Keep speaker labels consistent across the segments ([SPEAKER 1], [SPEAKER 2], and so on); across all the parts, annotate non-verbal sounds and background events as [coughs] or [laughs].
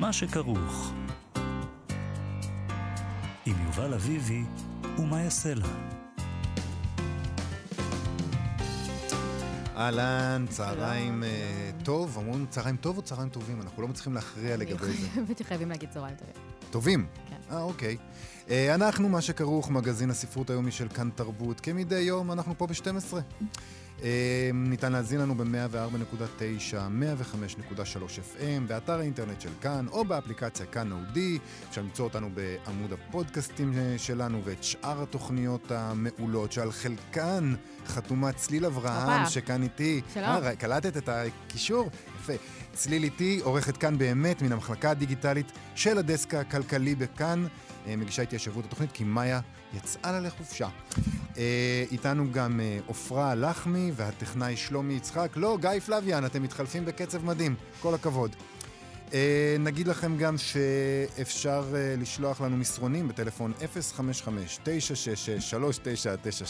[SPEAKER 1] מה שכרוך. עם יובל אביבי ומה יעשה לה.
[SPEAKER 2] אהלן, צהריים אה, טוב, אמרו צהריים טוב או צהריים טובים? אנחנו לא מצליחים להכריע לגבי זה. [laughs]
[SPEAKER 3] חושבת שחייבים להגיד צהריים טובים.
[SPEAKER 2] טובים?
[SPEAKER 3] כן.
[SPEAKER 2] אה, אוקיי. אה, אנחנו מה שכרוך, מגזין הספרות היומי של כאן תרבות. כמדי יום, אנחנו פה ב-12. אה, ניתן להזין לנו ב-104.9, 105.3 FM, באתר האינטרנט של כאן, או באפליקציה כאן אודי. אפשר למצוא אותנו בעמוד הפודקאסטים אה, שלנו, ואת שאר התוכניות המעולות, שעל חלקן חתומה צליל אברהם. שכאן איתי.
[SPEAKER 3] שלום.
[SPEAKER 2] אה, קלטת את הקישור? יפה. צליל איתי, עורכת כאן באמת מן המחלקה הדיגיטלית של הדסק הכלכלי בכאן. אה, מגישה איתי השבוע את התוכנית, כי מאיה יצאה לה לחופשה. אה, איתנו גם אה, עופרה לחמי והטכנאי שלומי יצחק. לא, גיא פלוויאן, אתם מתחלפים בקצב מדהים. כל הכבוד. אה, נגיד לכם גם שאפשר אה, לשלוח לנו מסרונים בטלפון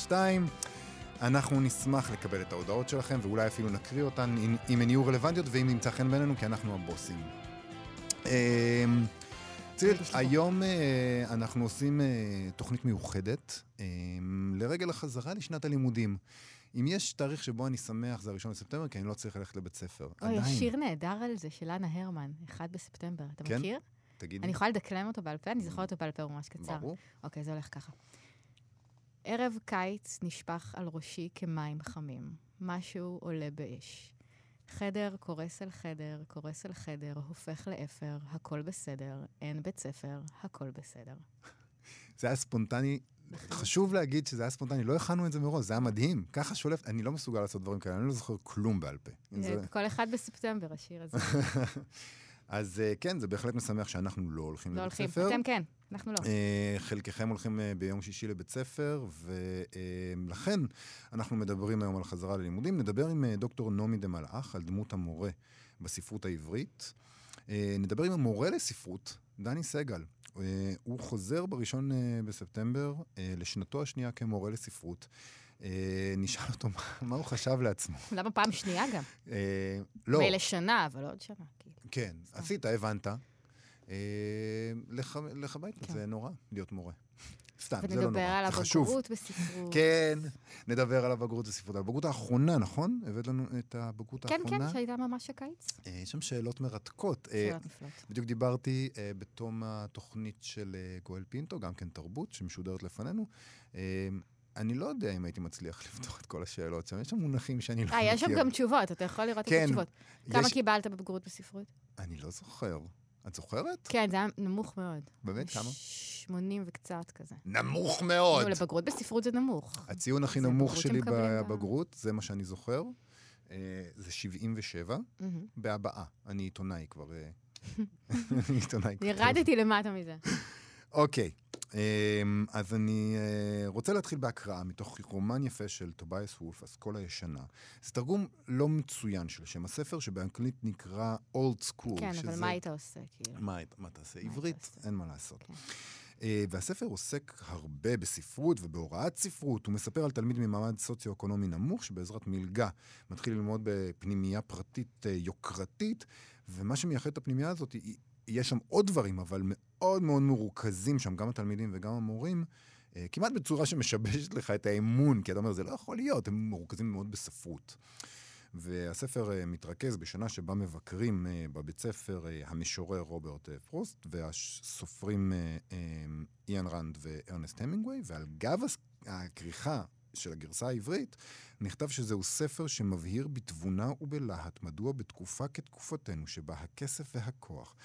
[SPEAKER 2] 055-966-3992. אנחנו נשמח לקבל את ההודעות שלכם, ואולי אפילו נקריא אותן אם, הן יהיו רלוונטיות ואם נמצא חן בעינינו, כי אנחנו הבוסים.
[SPEAKER 3] תשלחו.
[SPEAKER 2] היום אה, אנחנו עושים אה, תוכנית מיוחדת אה, לרגל החזרה לשנת הלימודים. אם יש תאריך שבו אני שמח, זה הראשון בספטמבר, כי אני לא צריך ללכת לבית ספר.
[SPEAKER 3] אוי, יש שיר נהדר על זה של אנה הרמן, 1 בספטמבר. אתה
[SPEAKER 2] כן?
[SPEAKER 3] מכיר?
[SPEAKER 2] תגידי.
[SPEAKER 3] אני יכולה לדקלם אותו בעל פה? אני זוכרת אותו בעל פה, הוא ממש קצר.
[SPEAKER 2] ברור.
[SPEAKER 3] אוקיי, זה הולך ככה. ערב קיץ נשפך על ראשי כמים חמים. משהו עולה באש. חדר קורס אל חדר, קורס אל חדר, הופך לאפר, הכל בסדר, אין בית ספר, הכל בסדר. [laughs]
[SPEAKER 2] זה היה ספונטני. חשוב להגיד שזה היה ספונטני, לא הכנו את זה מראש, זה היה מדהים. ככה שולף, אני לא מסוגל לעשות דברים כאלה, אני לא זוכר כלום בעל פה. זה-
[SPEAKER 3] כל אחד בספטמבר, השיר הזה. [laughs]
[SPEAKER 2] אז אה, כן, זה בהחלט משמח שאנחנו לא הולכים
[SPEAKER 3] לא
[SPEAKER 2] לבית
[SPEAKER 3] הולכים.
[SPEAKER 2] ספר.
[SPEAKER 3] אתם כן, אנחנו לא.
[SPEAKER 2] אה, חלקכם הולכים אה, ביום שישי לבית ספר, ולכן אנחנו מדברים היום על חזרה ללימודים. נדבר עם דוקטור נעמי דה מלאך על דמות המורה בספרות העברית. נדבר עם המורה לספרות, דני סגל. הוא חוזר בראשון בספטמבר לשנתו השנייה כמורה לספרות. נשאל אותו מה, הוא חשב לעצמו.
[SPEAKER 3] למה פעם שנייה גם?
[SPEAKER 2] לא,
[SPEAKER 3] מילא שנה, אבל עוד שנה,
[SPEAKER 2] כן, עשית, הבנת. אה, לך, לך הביתה,
[SPEAKER 3] כן.
[SPEAKER 2] זה נורא להיות מורה. סתם, זה לא נורא.
[SPEAKER 3] ונדבר על. הבגרות בספרות.
[SPEAKER 2] כן, נדבר על הבגרות בספרות. על הבגרות האחרונה, נכון? הבאת לנו את הבגרות
[SPEAKER 3] כן,
[SPEAKER 2] האחרונה?
[SPEAKER 3] כן, שהייתה ממש הקיץ.
[SPEAKER 2] אה, יש שם שאלות מרתקות. אה,
[SPEAKER 3] שאלות נפלאות.
[SPEAKER 2] בדיוק דיברתי אה, בתום התוכנית של אה, גואל פינטו, גם כן תרבות, שמשודרת לפנינו. אני לא יודע אם הייתי מצליח לפתור את כל השאלות שם, יש שם מונחים שאני לא מכיר.
[SPEAKER 3] אה, יש שם גם תשובות, אתה יכול לראות את
[SPEAKER 2] כן,
[SPEAKER 3] התשובות. כמה
[SPEAKER 2] יש-
[SPEAKER 3] קיבלת בבגרות בספרות?
[SPEAKER 2] אני לא זוכר. את זוכרת?
[SPEAKER 3] כן, זה היה נמוך מאוד.
[SPEAKER 2] באמת? כמה?
[SPEAKER 3] 80 וקצת כזה.
[SPEAKER 2] נמוך מאוד.
[SPEAKER 3] נו, לבגרות בספרות זה נמוך.
[SPEAKER 2] הציון הכי נמוך שלי בבגרות, זה מה שאני זוכר, אה, זה 77,
[SPEAKER 3] מהמם.
[SPEAKER 2] בהבעה. אני עיתונאי כבר. אה, [laughs] אני עיתונאי כבר.
[SPEAKER 3] ירדתי למטה מזה.
[SPEAKER 2] אוקיי, אז אני אה, רוצה להתחיל בהקראה מתוך רומן יפה של טובייס וולף, אסכולה ישנה. זה תרגום לא מצוין של שם הספר, שבאנגלית נקרא Old School.
[SPEAKER 3] כן, אבל
[SPEAKER 2] שזה-
[SPEAKER 3] מה היית עושה, כאילו?
[SPEAKER 2] מה, מה תעשה?
[SPEAKER 3] היית
[SPEAKER 2] עברית?
[SPEAKER 3] עושה?
[SPEAKER 2] אין מה לעשות.
[SPEAKER 3] כן.
[SPEAKER 2] אה, והספר עוסק הרבה בספרות ובהוראת ספרות. הוא מספר על תלמיד ממעמד סוציו-אקונומי נמוך, שבעזרת מלגה מתחיל ללמוד בפנימייה פרטית אה, יוקרתית, ומה שמייחד את הפנימייה הזאת, היא- יש שם עוד דברים, אבל מאוד מאוד מרוכזים שם, גם התלמידים וגם המורים, אה, כמעט בצורה שמשבשת לך את האמון, כי אתה אומר, זה לא יכול להיות, הם מרוכזים מאוד בספרות. והספר אה, מתרכז בשנה שבה מבקרים אה, בבית ספר המשורר רוברט פרוסט והסופרים איאן רנד וארנסט המינגווי, ועל גב הכריכה של הגרסה העברית נכתב שזהו ספר שמבהיר בתבונה ובלהט מדוע בתקופה כתקופתנו, שבה הכסף והכוח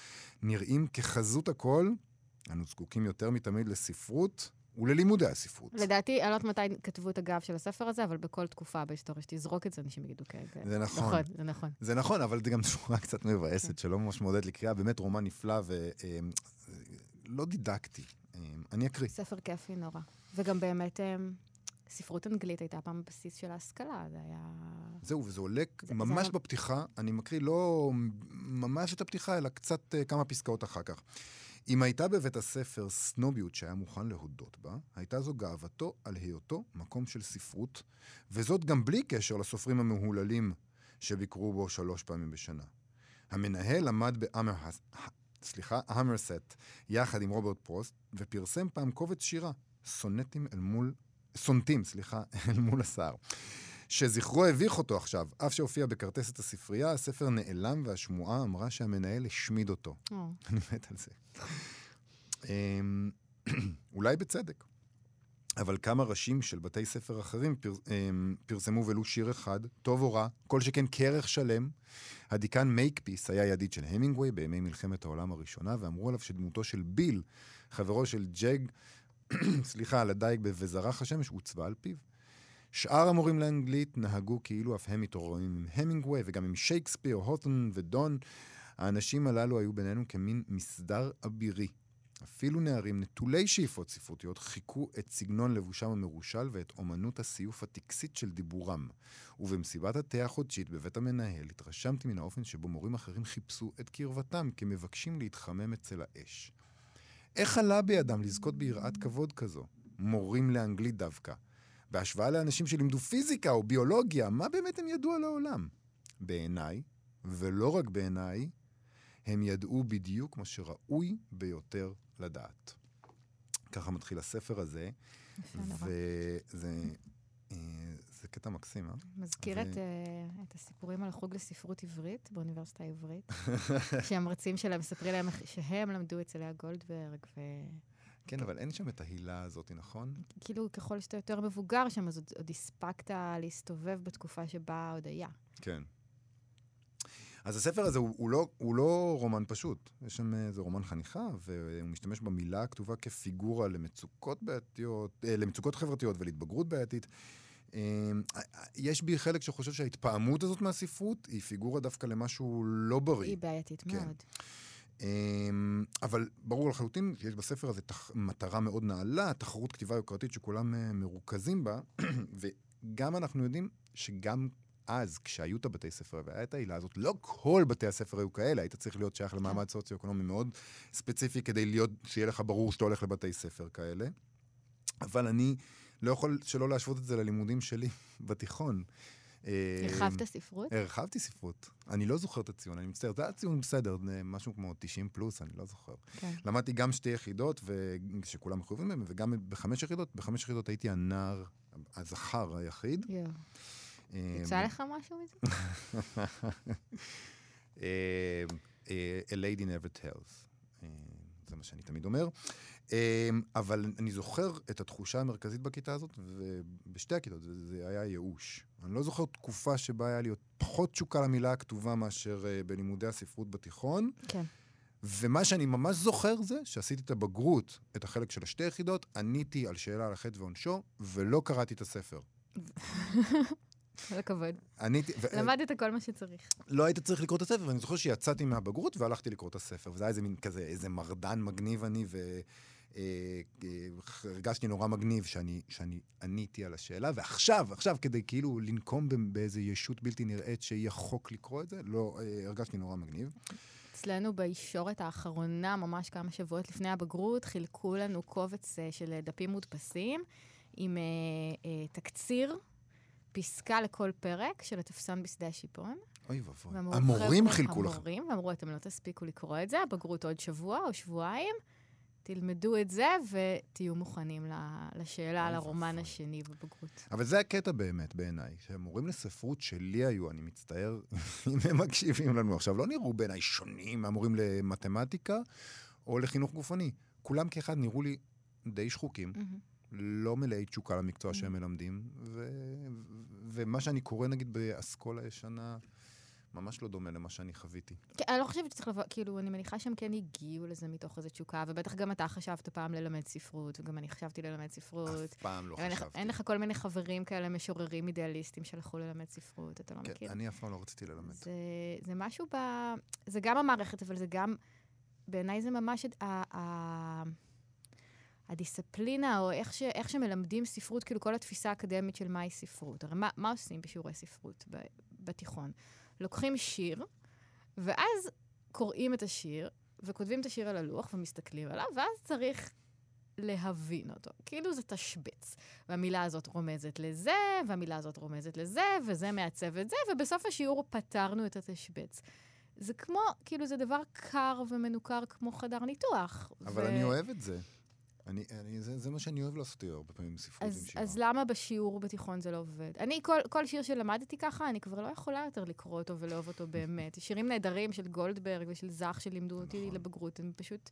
[SPEAKER 2] נראים כחזות הכל, אנו זקוקים יותר מתמיד לספרות וללימודי הספרות.
[SPEAKER 3] לדעתי, אני לא יודעת מתי כתבו את הגב של הספר הזה, אבל בכל תקופה בהיסטוריה שתזרוק את זה, אנשים יגידו כן. כן.
[SPEAKER 2] זה נכון.
[SPEAKER 3] נכון, זה נכון.
[SPEAKER 2] זה נכון, אבל זה גם שורה קצת מבאסת. שלא ממש מעודדת לקריאה, באמת רומן נפלא ולא דידקטי. אה, אני אקריא.
[SPEAKER 3] ספר כיפי נורא. וגם באמת, אמ, ספרות אנגלית הייתה פעם הבסיס של ההשכלה, זה היה...
[SPEAKER 2] זהו, וזה עולה
[SPEAKER 3] זה-
[SPEAKER 2] ממש
[SPEAKER 3] זה-
[SPEAKER 2] בפתיחה, אני מקריא לא ממש את הפתיחה, אלא קצת אה, כמה פסקאות אחר כך. אם הייתה בבית הספר סנוביות שהיה מוכן להודות בה, הייתה זו גאוותו על היותו מקום של ספרות, וזאת גם בלי קשר לסופרים המהוללים שביקרו בו שלוש פעמים בשנה. המנהל עמד באמהרסט, סליחה, המרסט, יחד עם רוברט פרוסט, ופרסם פעם קובץ שירה, סונטים אל מול, סונטים, סליחה, [laughs] אל מול הסער. שזכרו הביך אותו עכשיו, אף שהופיע בכרטסת הספרייה, הספר נעלם והשמועה אמרה שהמנהל השמיד אותו.
[SPEAKER 3] או, [laughs]
[SPEAKER 2] אני מת על זה. אמ, [clears throat] אולי בצדק. אבל כמה ראשים של בתי ספר אחרים פר, אמ, פרסמו ולו שיר אחד, טוב או רע, כל שכן כרך שלם. הדיקן מייק פיס היה ידיד של המינגווי בימי מלחמת העולם הראשונה, ואמרו עליו שדמותו של ביל, חברו של ג'ג, [clears throat] סליחה, על הדייג ב"וזרח השמש", עוצבה על פיו. שאר המורים לאנגלית נהגו כאילו אף הם מתרועעים עם המינגווי וגם עם שייקספיר, הותורן ודון. האנשים הללו היו בינינו כמין מסדר אבירי. אפילו נערים נטולי שאיפות ספרותיות חיקו את סגנון לבושם המרושל ואת אומנות הסיוף הטקסית של דיבורם. ובמסיבת התה החודשית בבית המנהל התרשמתי מן האופן שבו מורים אחרים חיפשו את קרבתם כמבקשים להתחמם אצל האש. איך עלה בידם לזכות ביראת כבוד כזו? מורים לאנגלית דווקא. בהשוואה לאנשים שלימדו פיזיקה או ביולוגיה, מה באמת הם ידעו על העולם? בעיניי, ולא רק בעיניי, הם ידעו בדיוק מה שראוי ביותר לדעת. ככה מתחיל הספר הזה,
[SPEAKER 3] יפה נורא.
[SPEAKER 2] וזה אה, זה קטע מקסים, אה?
[SPEAKER 3] מזכיר
[SPEAKER 2] ו-
[SPEAKER 3] את, אה, את הסיפורים על החוג לספרות עברית באוניברסיטה העברית, [laughs] שהמרצים שלהם מספרים להם שהם למדו אצל לאה גולדברג,
[SPEAKER 2] כן, אבל אין שם את ההילה הזאת, נכון?
[SPEAKER 3] וכאילו ככל שאתה יותר מבוגר שם, אז עוד, עוד הספקת להסתובב בתקופה שבה עוד היה.
[SPEAKER 2] כן. אז הספר הזה הוא, הוא, לא, הוא לא רומן פשוט. יש שם איזה רומן חניכה, והוא משתמש במילה הכתובה כפיגורה למצוקות בעייתיות, אה, למצוקות חברתיות ולהתבגרות בעייתית. אה, יש בי חלק שחושב שההתפעמות הזאת מהספרות היא פיגורה דווקא למשהו לא בריא.
[SPEAKER 3] היא בעייתית
[SPEAKER 2] כן.
[SPEAKER 3] מאוד.
[SPEAKER 2] אמ, אבל ברור לחלוטין שיש בספר הזה תח... מטרה מאוד נעלה, תחרות כתיבה יוקרתית שכולם אה, מרוכזים בה, [clears throat] וגם אנחנו יודעים שגם אז, כשהיו את הבתי ספר והיה את העילה הזאת, לא כל בתי הספר היו כאלה, היית צריך להיות שייך למעמד סוציו-אקונומי מאוד ספציפי כדי להיות, שיהיה לך ברור שאתה הולך לבתי ספר כאלה. אבל אני לא יכול שלא להשוות את זה ללימודים שלי [laughs] בתיכון. אה,
[SPEAKER 3] הרחבת ספרות?
[SPEAKER 2] הרחבתי ספרות. אני לא זוכר את הציון, אני מצטער. זה היה ציון בסדר, משהו כמו 90 פלוס, אני לא זוכר.
[SPEAKER 3] כן.
[SPEAKER 2] למדתי גם שתי יחידות, ו- שכולם מחויבים בהן, וגם בחמש יחידות. בחמש יחידות הייתי הנער, הזכר היחיד.
[SPEAKER 3] יואו.
[SPEAKER 2] אה,
[SPEAKER 3] יצא לך משהו מזה? [laughs]
[SPEAKER 2] אה, A lady never tells. זה מה שאני תמיד אומר. אה, אבל אני זוכר את התחושה המרכזית בכיתה הזאת, ובשתי הכיתות, זה, היה ייאוש. אני לא זוכר תקופה שבה היה לי פחות תשוקה למילה הכתובה מאשר אה, בלימודי הספרות בתיכון.
[SPEAKER 3] כן.
[SPEAKER 2] ומה שאני ממש זוכר זה שעשיתי את הבגרות, את החלק של השתי יחידות, עניתי על שאלה על החטא ועונשו, ולא קראתי את הספר. [laughs]
[SPEAKER 3] כל הכבוד. למדת כל מה שצריך.
[SPEAKER 2] לא היית צריך לקרוא את הספר, ואני זוכר שיצאתי מהבגרות והלכתי לקרוא את הספר, וזה היה איזה מין כזה, איזה מרדן מגניב אני, והרגשתי נורא מגניב שאני, שאני עניתי על השאלה, ועכשיו, עכשיו, כדי כאילו לנקום באיזה ישות בלתי נראית שהיא החוק לקרוא את זה, לא, אה, הרגשתי נורא מגניב.
[SPEAKER 3] אצלנו בישורת האחרונה, ממש כמה שבועות לפני הבגרות, חילקו לנו קובץ אה, של דפים מודפסים עם אה, אה, תקציר, פסקה לכל פרק של התפסן בשדה השיפון.
[SPEAKER 2] אוי ואבוי. המורים
[SPEAKER 3] "חבר'ה,
[SPEAKER 2] חילקו לך.
[SPEAKER 3] המורים, ואמרו, אתם לא תספיקו לקרוא את זה, הבגרות עוד שבוע או שבועיים, תלמדו את זה ותהיו מוכנים לשאלה על הרומן. השני בבגרות.
[SPEAKER 2] אבל זה הקטע באמת בעיניי, שהמורים לספרות שלי היו, אני מצטער [laughs] אם הם מקשיבים לנו עכשיו, לא נראו בעיניי שונים מהמורים למתמטיקה או לחינוך גופני. כולם כאחד נראו לי די שחוקים,
[SPEAKER 3] מהמם.
[SPEAKER 2] לא מלאי תשוקה למקצוע שהם מלמדים, ו... ומה שאני קורא נגיד באסכולה ישנה, ממש לא דומה למה שאני חוויתי.
[SPEAKER 3] כן, אני לא חושבת שצריך לבוא, כאילו, אני מניחה שהם כן הגיעו לזה מתוך איזו תשוקה, ובטח גם אתה חשבת פעם ללמד ספרות, וגם אני חשבתי ללמד ספרות.
[SPEAKER 2] אף פעם לא
[SPEAKER 3] אין
[SPEAKER 2] חשבתי.
[SPEAKER 3] אין לך כל מיני חברים כאלה, משוררים אידיאליסטים שהלכו ללמד ספרות, אתה לא
[SPEAKER 2] כן,
[SPEAKER 3] מכיר?
[SPEAKER 2] אני אף פעם לא רציתי ללמד.
[SPEAKER 3] זה, זה משהו ב... זה גם המערכת, אבל זה גם... בעיניי זה ממש... ה, ה, הדיסציפלינה, או איך, ש, איך שמלמדים ספרות, כאילו כל התפיסה האקדמית של מהי ספרות. הרי מה, מה עושים בשיעורי ספרות ב, בתיכון? לוקחים שיר, ואז קוראים את השיר, וכותבים את השיר על הלוח ומסתכלים עליו, ואז צריך להבין אותו. כאילו זה תשבץ. והמילה הזאת רומזת לזה, והמילה הזאת רומזת לזה, וזה מעצב את זה, ובסוף השיעור פתרנו את התשבץ. זה כמו, כאילו, זה דבר קר ומנוכר כמו חדר ניתוח.
[SPEAKER 2] אבל אני אוהב את זה. אני, אני, זה, זה מה שאני אוהב לעשות הרבה פעמים ספרות
[SPEAKER 3] אז,
[SPEAKER 2] עם שירה.
[SPEAKER 3] אז למה בשיעור בתיכון זה לא עובד? אני, כל, כל שיר שלמדתי ככה, אני כבר לא יכולה יותר לקרוא אותו ולאהוב אותו [laughs] באמת. שירים נהדרים של גולדברג ושל זך שלימדו אותי
[SPEAKER 2] נכון.
[SPEAKER 3] לבגרות, הם פשוט...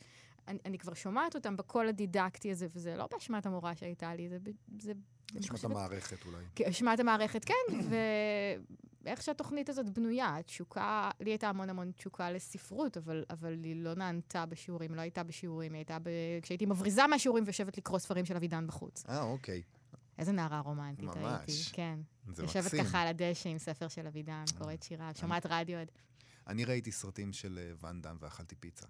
[SPEAKER 3] אני, אני כבר שומעת אותם בקול הדידקטי הזה, וזה לא באשמת המורה שהייתה לי, זה... זה
[SPEAKER 2] אשמת
[SPEAKER 3] חושבת-
[SPEAKER 2] המערכת אולי.
[SPEAKER 3] כי אשמת המערכת, כן, [coughs] ואיך שהתוכנית הזאת בנויה, התשוקה, לי הייתה המון המון תשוקה לספרות, אבל, אבל היא לא נענתה בשיעורים, לא הייתה בשיעורים, היא הייתה ב... כשהייתי מבריזה מהשיעורים ויושבת לקרוא ספרים של אבידן בחוץ.
[SPEAKER 2] אה, אוקיי.
[SPEAKER 3] איזה נערה רומנטית
[SPEAKER 2] ממש.
[SPEAKER 3] הייתי, כן.
[SPEAKER 2] זה
[SPEAKER 3] יושבת
[SPEAKER 2] מקסים.
[SPEAKER 3] ככה על הדשא עם ספר של אבידן, קוראת שירה, שומעת רדיו, עוד.
[SPEAKER 2] אני ראיתי סרטים של אה, ואן דאם ואכלתי פיצה.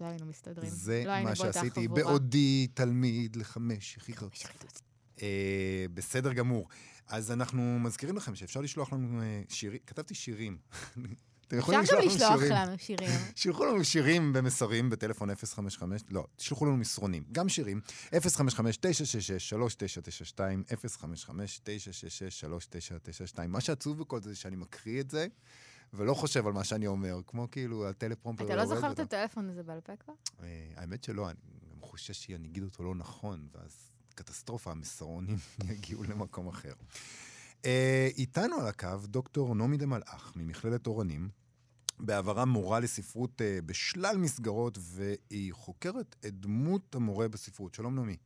[SPEAKER 3] לא היינו מסתדרים.
[SPEAKER 2] זה
[SPEAKER 3] לא היינו
[SPEAKER 2] מה שעשיתי. בעודי תלמיד לחמש יחידות.
[SPEAKER 3] חמש יחידות.
[SPEAKER 2] אה, בסדר גמור. אז אנחנו מזכירים לכם שאפשר לשלוח לנו אה, שירים, כתבתי שירים. [laughs] אתם יכולים
[SPEAKER 3] אפשר גם
[SPEAKER 2] לשלוח לנו
[SPEAKER 3] לשלוח
[SPEAKER 2] שירים.
[SPEAKER 3] לנו שירים. [laughs]
[SPEAKER 2] שלחו לנו שירים במסרים בטלפון 055, לא, תשלחו לנו מסרונים, גם שירים, 055-966-3992, 055-966-3992. מה שעצוב בכל זה, שאני מקריא את זה, ולא חושב על מה שאני אומר, כמו כאילו הטלפרומפר.
[SPEAKER 3] אתה לא זוכר את הטלפון הזה בעל פה כבר?
[SPEAKER 2] אה, האמת שלא, אני גם חושש שאני אגיד אותו לא נכון, ואז קטסטרופה, המסרונים [laughs] יגיעו למקום אחר. אה, איתנו על הקו דוקטור נעמי דה מלאך, ממכללת אורנים, בעברה מורה לספרות אה, בשלל מסגרות, והיא חוקרת את דמות המורה בספרות. שלום נעמי.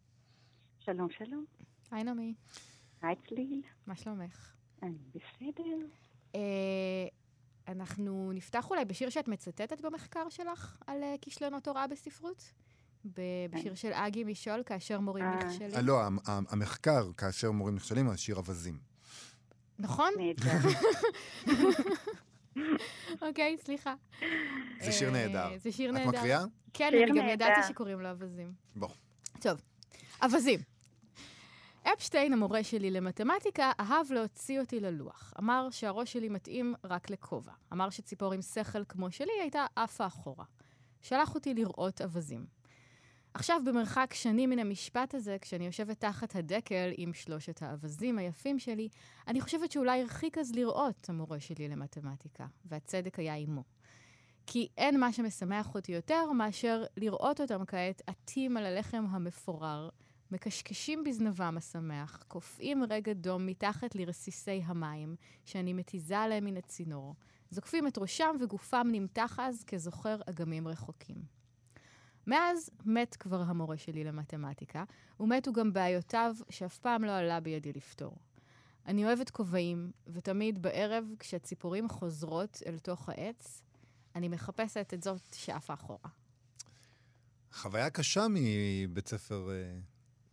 [SPEAKER 4] שלום, שלום.
[SPEAKER 3] היי נעמי,
[SPEAKER 4] היי צליל.
[SPEAKER 3] מה שלומך?
[SPEAKER 4] אני בסדר.
[SPEAKER 3] אה, אנחנו נפתח אולי בשיר שאת מצטטת במחקר שלך על כישלונות הוראה בספרות? ב- בשיר של אגי משול, כאשר מורים
[SPEAKER 4] אה.
[SPEAKER 2] אה,
[SPEAKER 3] נכשלים.
[SPEAKER 2] לא, המ- המ- המחקר, כאשר מורים נכשלים, על שיר אווזים.
[SPEAKER 3] נכון? [laughs] אוקיי, סליחה.
[SPEAKER 2] זה שיר
[SPEAKER 3] אה,
[SPEAKER 2] נהדר.
[SPEAKER 3] זה שיר
[SPEAKER 2] את
[SPEAKER 3] נהדר.
[SPEAKER 2] מקריאה?
[SPEAKER 3] כן, אני גם. ידעתי שקוראים לו אווזים.
[SPEAKER 2] בוא.
[SPEAKER 3] טוב, אווזים. אפשטיין, המורה שלי למתמטיקה, אהב להוציא אותי ללוח. אמר שהראש שלי מתאים רק לכובע. אמר שציפור עם שכל כמו שלי הייתה עפה אחורה. שלח אותי לראות אווזים. עכשיו, במרחק שנים מן המשפט הזה, כשאני יושבת תחת הדקל עם שלושת האווזים היפים שלי, אני חושבת שאולי הרחיק אז לראות המורה שלי למתמטיקה, והצדק היה עמו. כי אין מה שמשמח אותי יותר מאשר לראות אותם כעת עטים על הלחם המפורר, מקשקשים בזנבם השמח, קופאים רגע דום מתחת לרסיסי המים, שאני מתיזה עליהם מן הצינור, זוקפים את ראשם וגופם נמתח אז כזוכר אגמים רחוקים. מאז מת כבר המורה שלי למתמטיקה, ומתו גם בעיותיו שאף פעם לא עלה בידי לפתור. אני אוהבת כובעים, ותמיד בערב, כשהציפורים חוזרות אל תוך העץ, אני מחפשת את זאת שעפה אחורה.
[SPEAKER 2] חוויה קשה מבית ספר אה,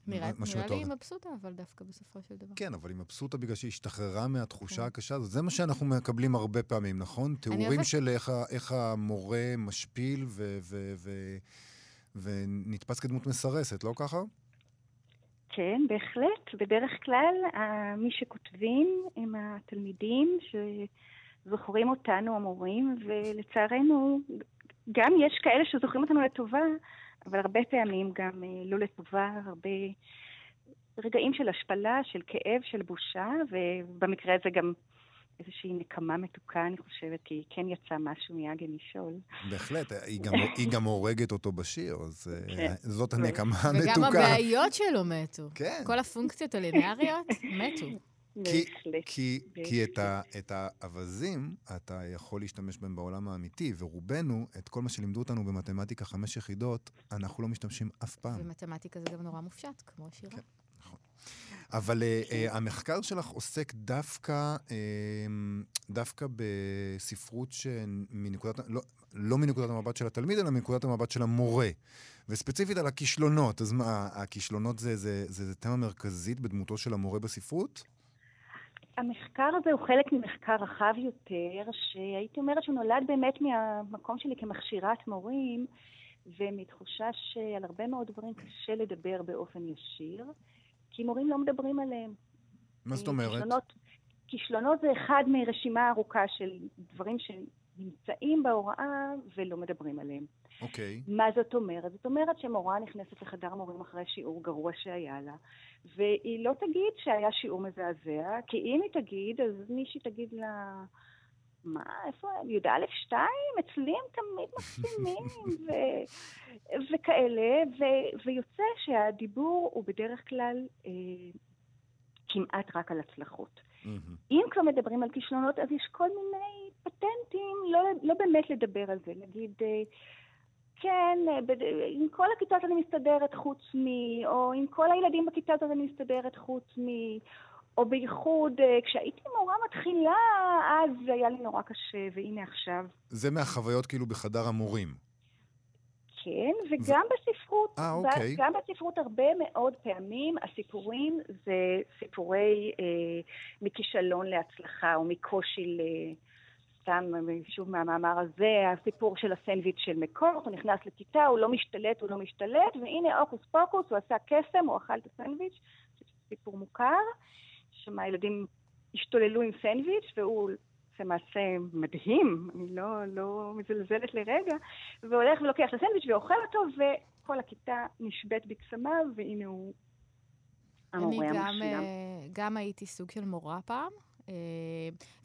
[SPEAKER 3] נראה, נראה לי
[SPEAKER 2] מתואר.
[SPEAKER 3] מבסוטה, אבל דווקא בסופו של דבר.
[SPEAKER 2] כן, אבל היא מבסוטה בגלל שהיא השתחררה מהתחושה
[SPEAKER 3] כן.
[SPEAKER 2] הקשה הזאת. זה מה שאנחנו מקבלים הרבה פעמים, נכון? תיאורים של איך, איך המורה משפיל ו- ו- ו- ונתפס כדמות מסרסת, לא ככה?
[SPEAKER 4] כן, בהחלט. בדרך כלל, ה- מי שכותבים הם התלמידים שזוכרים אותנו, המורים, ולצערנו, גם יש כאלה שזוכרים אותנו לטובה, אבל הרבה פעמים גם אה, לא לטובה, הרבה רגעים של השפלה, של כאב, של בושה, ובמקרה הזה גם איזושהי נקמה מתוקה, אני חושבת, כי כן יצא משהו מאגן משול.
[SPEAKER 2] בהחלט, היא גם, [laughs] היא גם הורגת אותו בשיר, אז אה,
[SPEAKER 4] כן.
[SPEAKER 2] זאת הנקמה
[SPEAKER 3] וגם
[SPEAKER 2] המתוקה.
[SPEAKER 3] הבעיות שלו מתו.
[SPEAKER 2] כן,
[SPEAKER 3] כל הפונקציות הלינאריות [laughs] מתו.
[SPEAKER 2] כי. כי, כי את, ה, את האווזים אתה יכול להשתמש בהם בעולם האמיתי, ורובנו, את כל מה שלימדו אותנו במתמטיקה חמש יחידות, אנחנו לא משתמשים אף פעם.
[SPEAKER 3] ומתמטיקה זה גם נורא מופשט, כמו שירה.
[SPEAKER 2] כן. אבל uh, uh, המחקר שלך עוסק דווקא, uh, דווקא בספרות שמנקודת, לא, לא מנקודת המבט של התלמיד, אלא מנקודת המבט של המורה. וספציפית על הכישלונות. אז מה, הכישלונות זה, זה, זה, זה תמה מרכזית בדמותו של המורה בספרות?
[SPEAKER 4] המחקר הזה הוא חלק ממחקר רחב יותר, שהייתי אומרת שהוא נולד באמת מהמקום שלי כמכשירת מורים, ומתחושה שעל הרבה מאוד דברים קשה לדבר באופן ישיר, כי מורים לא מדברים עליהם.
[SPEAKER 2] מה זאת אומרת?
[SPEAKER 4] כישלונות, כישלונות זה אחד מרשימה ארוכה של דברים שנמצאים בהוראה ולא מדברים עליהם.
[SPEAKER 2] אוקיי.
[SPEAKER 4] מה זאת אומרת? זאת אומרת שמורה נכנסת לחדר מורים אחרי שיעור גרוע שהיה לה, והיא לא תגיד שהיה שיעור מזעזע, כי אם היא תגיד, אז מישהי תגיד לה, מה, איפה הם? י"א שתיים? אצלי הם תמיד מקסימים, ו... וכאלה, ו... ויוצא שהדיבור הוא בדרך כלל אה, כמעט רק על הצלחות.
[SPEAKER 2] מהמם.
[SPEAKER 4] אם כבר מדברים על כישלונות, אז יש כל מיני פטנטים לא, לא באמת לדבר על זה. נגיד, אה, כן, אה, בד- עם כל הכיתות אני מסתדרת חוץ מ... או עם כל הילדים בכיתות אני מסתדרת חוץ מ... או בייחוד אה, כשהייתי מורה מתחילה, אז זה היה לי נורא קשה, והנה עכשיו.
[SPEAKER 2] זה מהחוויות כאילו בחדר המורים.
[SPEAKER 4] כן, וגם בספרות,
[SPEAKER 2] אה,
[SPEAKER 4] ב-
[SPEAKER 2] אוקיי.
[SPEAKER 4] גם בספרות הרבה מאוד פעמים הסיפורים זה סיפורי אה, מכישלון להצלחה או מקושי ל... סתם, שוב מהמאמר הזה, הסיפור של הסנדוויץ' של מקורט, הוא נכנס לכיתה, הוא לא משתלט, הוא לא משתלט, והנה הוקוס פוקוס, הוא עשה קסם, הוא אכל את הסנדוויץ', סיפור מוכר, שמה הילדים השתוללו עם סנדוויץ', והוא זה מעשה מדהים, אני לא, לא מזלזלת לרגע, והולך ולוקח את הסנדוויץ' ואוכל אותו, וכל הכיתה נשבית בקסמיו, והנה הוא
[SPEAKER 3] אני
[SPEAKER 4] המורה
[SPEAKER 3] גם,
[SPEAKER 4] המושלם.
[SPEAKER 3] אה, גם הייתי סוג של מורה פעם. אה,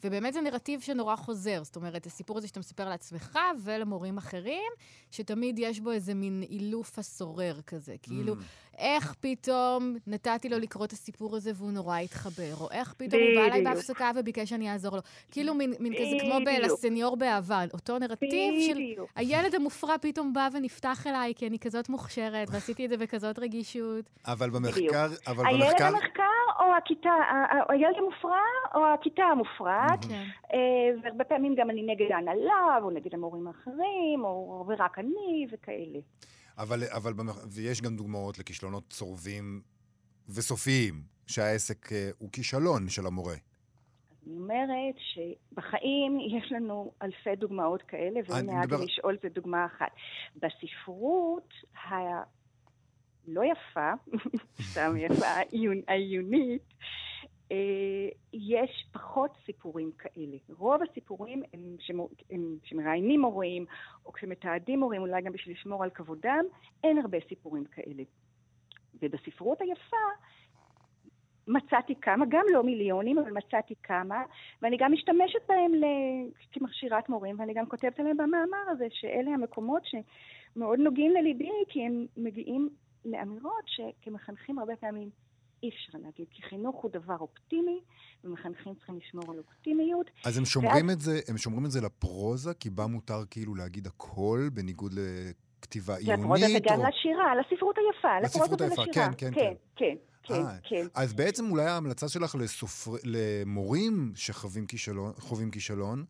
[SPEAKER 3] ובאמת זה נרטיב שנורא חוזר. זאת אומרת, הסיפור הזה שאתה מספר לעצמך ולמורים אחרים, שתמיד יש בו איזה מין אילוף הסורר כזה. כאילו, איך פתאום נתתי לו לקרוא את הסיפור הזה והוא נורא התחבר, או איך פתאום הוא בא אליי. בהפסקה וביקש שאני אעזור לו. כאילו מין, מין כזה כמו. בלסניור באהבה, אותו נרטיב של. הילד המופרע פתאום בא ונפתח אליי, כי אני כזאת מוכשרת, ועשיתי את זה בכזאת רגישות.
[SPEAKER 2] אבל. במחקר, אבל
[SPEAKER 4] הילד
[SPEAKER 2] במחקר...
[SPEAKER 4] המחקר או הכיתה, הילד המופרע או הכיתה המופרעת,
[SPEAKER 3] כן.
[SPEAKER 4] אה, והרבה פעמים גם אני נגד ההנהלה, או נגד המורים האחרים, או ורק אני, וכאלה.
[SPEAKER 2] אבל, אבל. ויש גם דוגמאות לכישלונות צורבים וסופיים, שהעסק אה, הוא כישלון של המורה.
[SPEAKER 4] אני אומרת שבחיים יש לנו אלפי דוגמאות כאלה,
[SPEAKER 2] אני
[SPEAKER 4] והנה
[SPEAKER 2] מדבר-
[SPEAKER 4] לשאול זה דוגמה אחת. בספרות הלא יפה, [laughs] סתם יפה, העיונית, אה, יש פחות סיפורים כאלה. רוב הסיפורים הם, שמו- הם שמראיינים מורים, או כשמתעדים מורים, אולי גם בשביל לשמור על כבודם, אין הרבה סיפורים כאלה. ובספרות היפה, מצאתי כמה, גם לא מיליונים, אבל מצאתי כמה, ואני גם משתמשת בהם. כמכשירת מורים, ואני גם כותבת עליהם במאמר הזה, שאלה המקומות שמאוד נוגעים לליבי, כי הם מגיעים לאמירות שכמחנכים הרבה פעמים אי אפשר להגיד, כי חינוך הוא דבר אופטימי, ומחנכים צריכים לשמור על אופטימיות.
[SPEAKER 2] אז הם שומרים, את זה, הם שומרים את זה לפרוזה, כי בה מותר כאילו להגיד הכל, בניגוד לכתיבה עיונית?
[SPEAKER 4] לפרוזה וגם
[SPEAKER 2] או-
[SPEAKER 4] לשירה, לספרות היפה,
[SPEAKER 2] לספרות היפה. כן, כן,
[SPEAKER 4] כן, כן, כן,
[SPEAKER 2] אה,
[SPEAKER 4] כן.
[SPEAKER 2] אז בעצם אולי ההמלצה שלך לסופר... למורים שחווים כישלון, כישלון,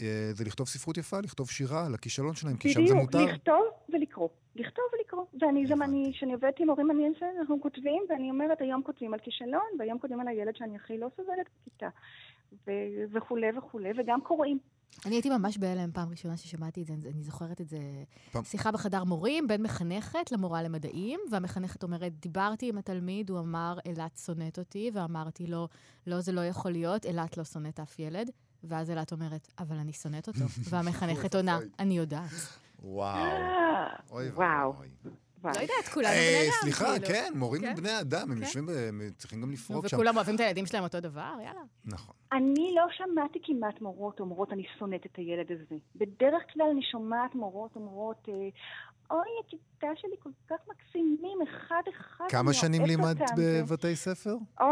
[SPEAKER 2] אה, זה לכתוב ספרות יפה, לכתוב שירה על הכישלון שלהם, כי שם זה
[SPEAKER 4] בדיוק,
[SPEAKER 2] מותר.
[SPEAKER 4] לכתוב ולקרוא. לכתוב ולקרוא. ואני גם. אני, כשאני עובדת עם הורים, אני אעשה, אנחנו כותבים, ואני אומרת, היום כותבים על כישלון, והיום כותבים על הילד שאני הכי לא סובלת בכיתה. ו- וכולי וכולי, וגם קוראים.
[SPEAKER 3] אני הייתי ממש בהלם פעם ראשונה ששמעתי את זה, אני זוכרת את זה.
[SPEAKER 2] פעם-
[SPEAKER 3] שיחה בחדר מורים בין מחנכת למורה למדעים, והמחנכת אומרת, דיברתי עם התלמיד, הוא אמר, אילת שונאת אותי, ואמרתי לו, לא, זה לא יכול להיות, אילת לא שונאת אף ילד. ואז אילת אומרת, אבל אני שונאת אותו. [laughs] והמחנכת עונה. אני יודעת.
[SPEAKER 2] וואו.
[SPEAKER 4] אה,
[SPEAKER 2] אוי
[SPEAKER 4] וואו.
[SPEAKER 2] ואבוי.
[SPEAKER 4] וואו.
[SPEAKER 3] לא יודעת, כולנו
[SPEAKER 2] אה,
[SPEAKER 3] בני אדם,
[SPEAKER 2] סליחה,
[SPEAKER 3] כאילו.
[SPEAKER 2] כן, מורים
[SPEAKER 3] כן?
[SPEAKER 2] הם בני אדם, הם
[SPEAKER 3] כן.
[SPEAKER 2] יושבים, הם צריכים גם לפרוק שם.
[SPEAKER 3] וכולם אוהבים את הילדים שלהם אותו דבר, יאללה.
[SPEAKER 2] נכון.
[SPEAKER 4] אני לא שמעתי כמעט מורות אומרות, אני שונאת את הילד הזה. בדרך כלל אני שומעת מורות אומרות, אה, אוי, הכיתה שלי כל כך מקסימים, אחד-אחד.
[SPEAKER 2] כמה שנים לימדת
[SPEAKER 4] אותם."
[SPEAKER 2] בבתי ספר?
[SPEAKER 4] או,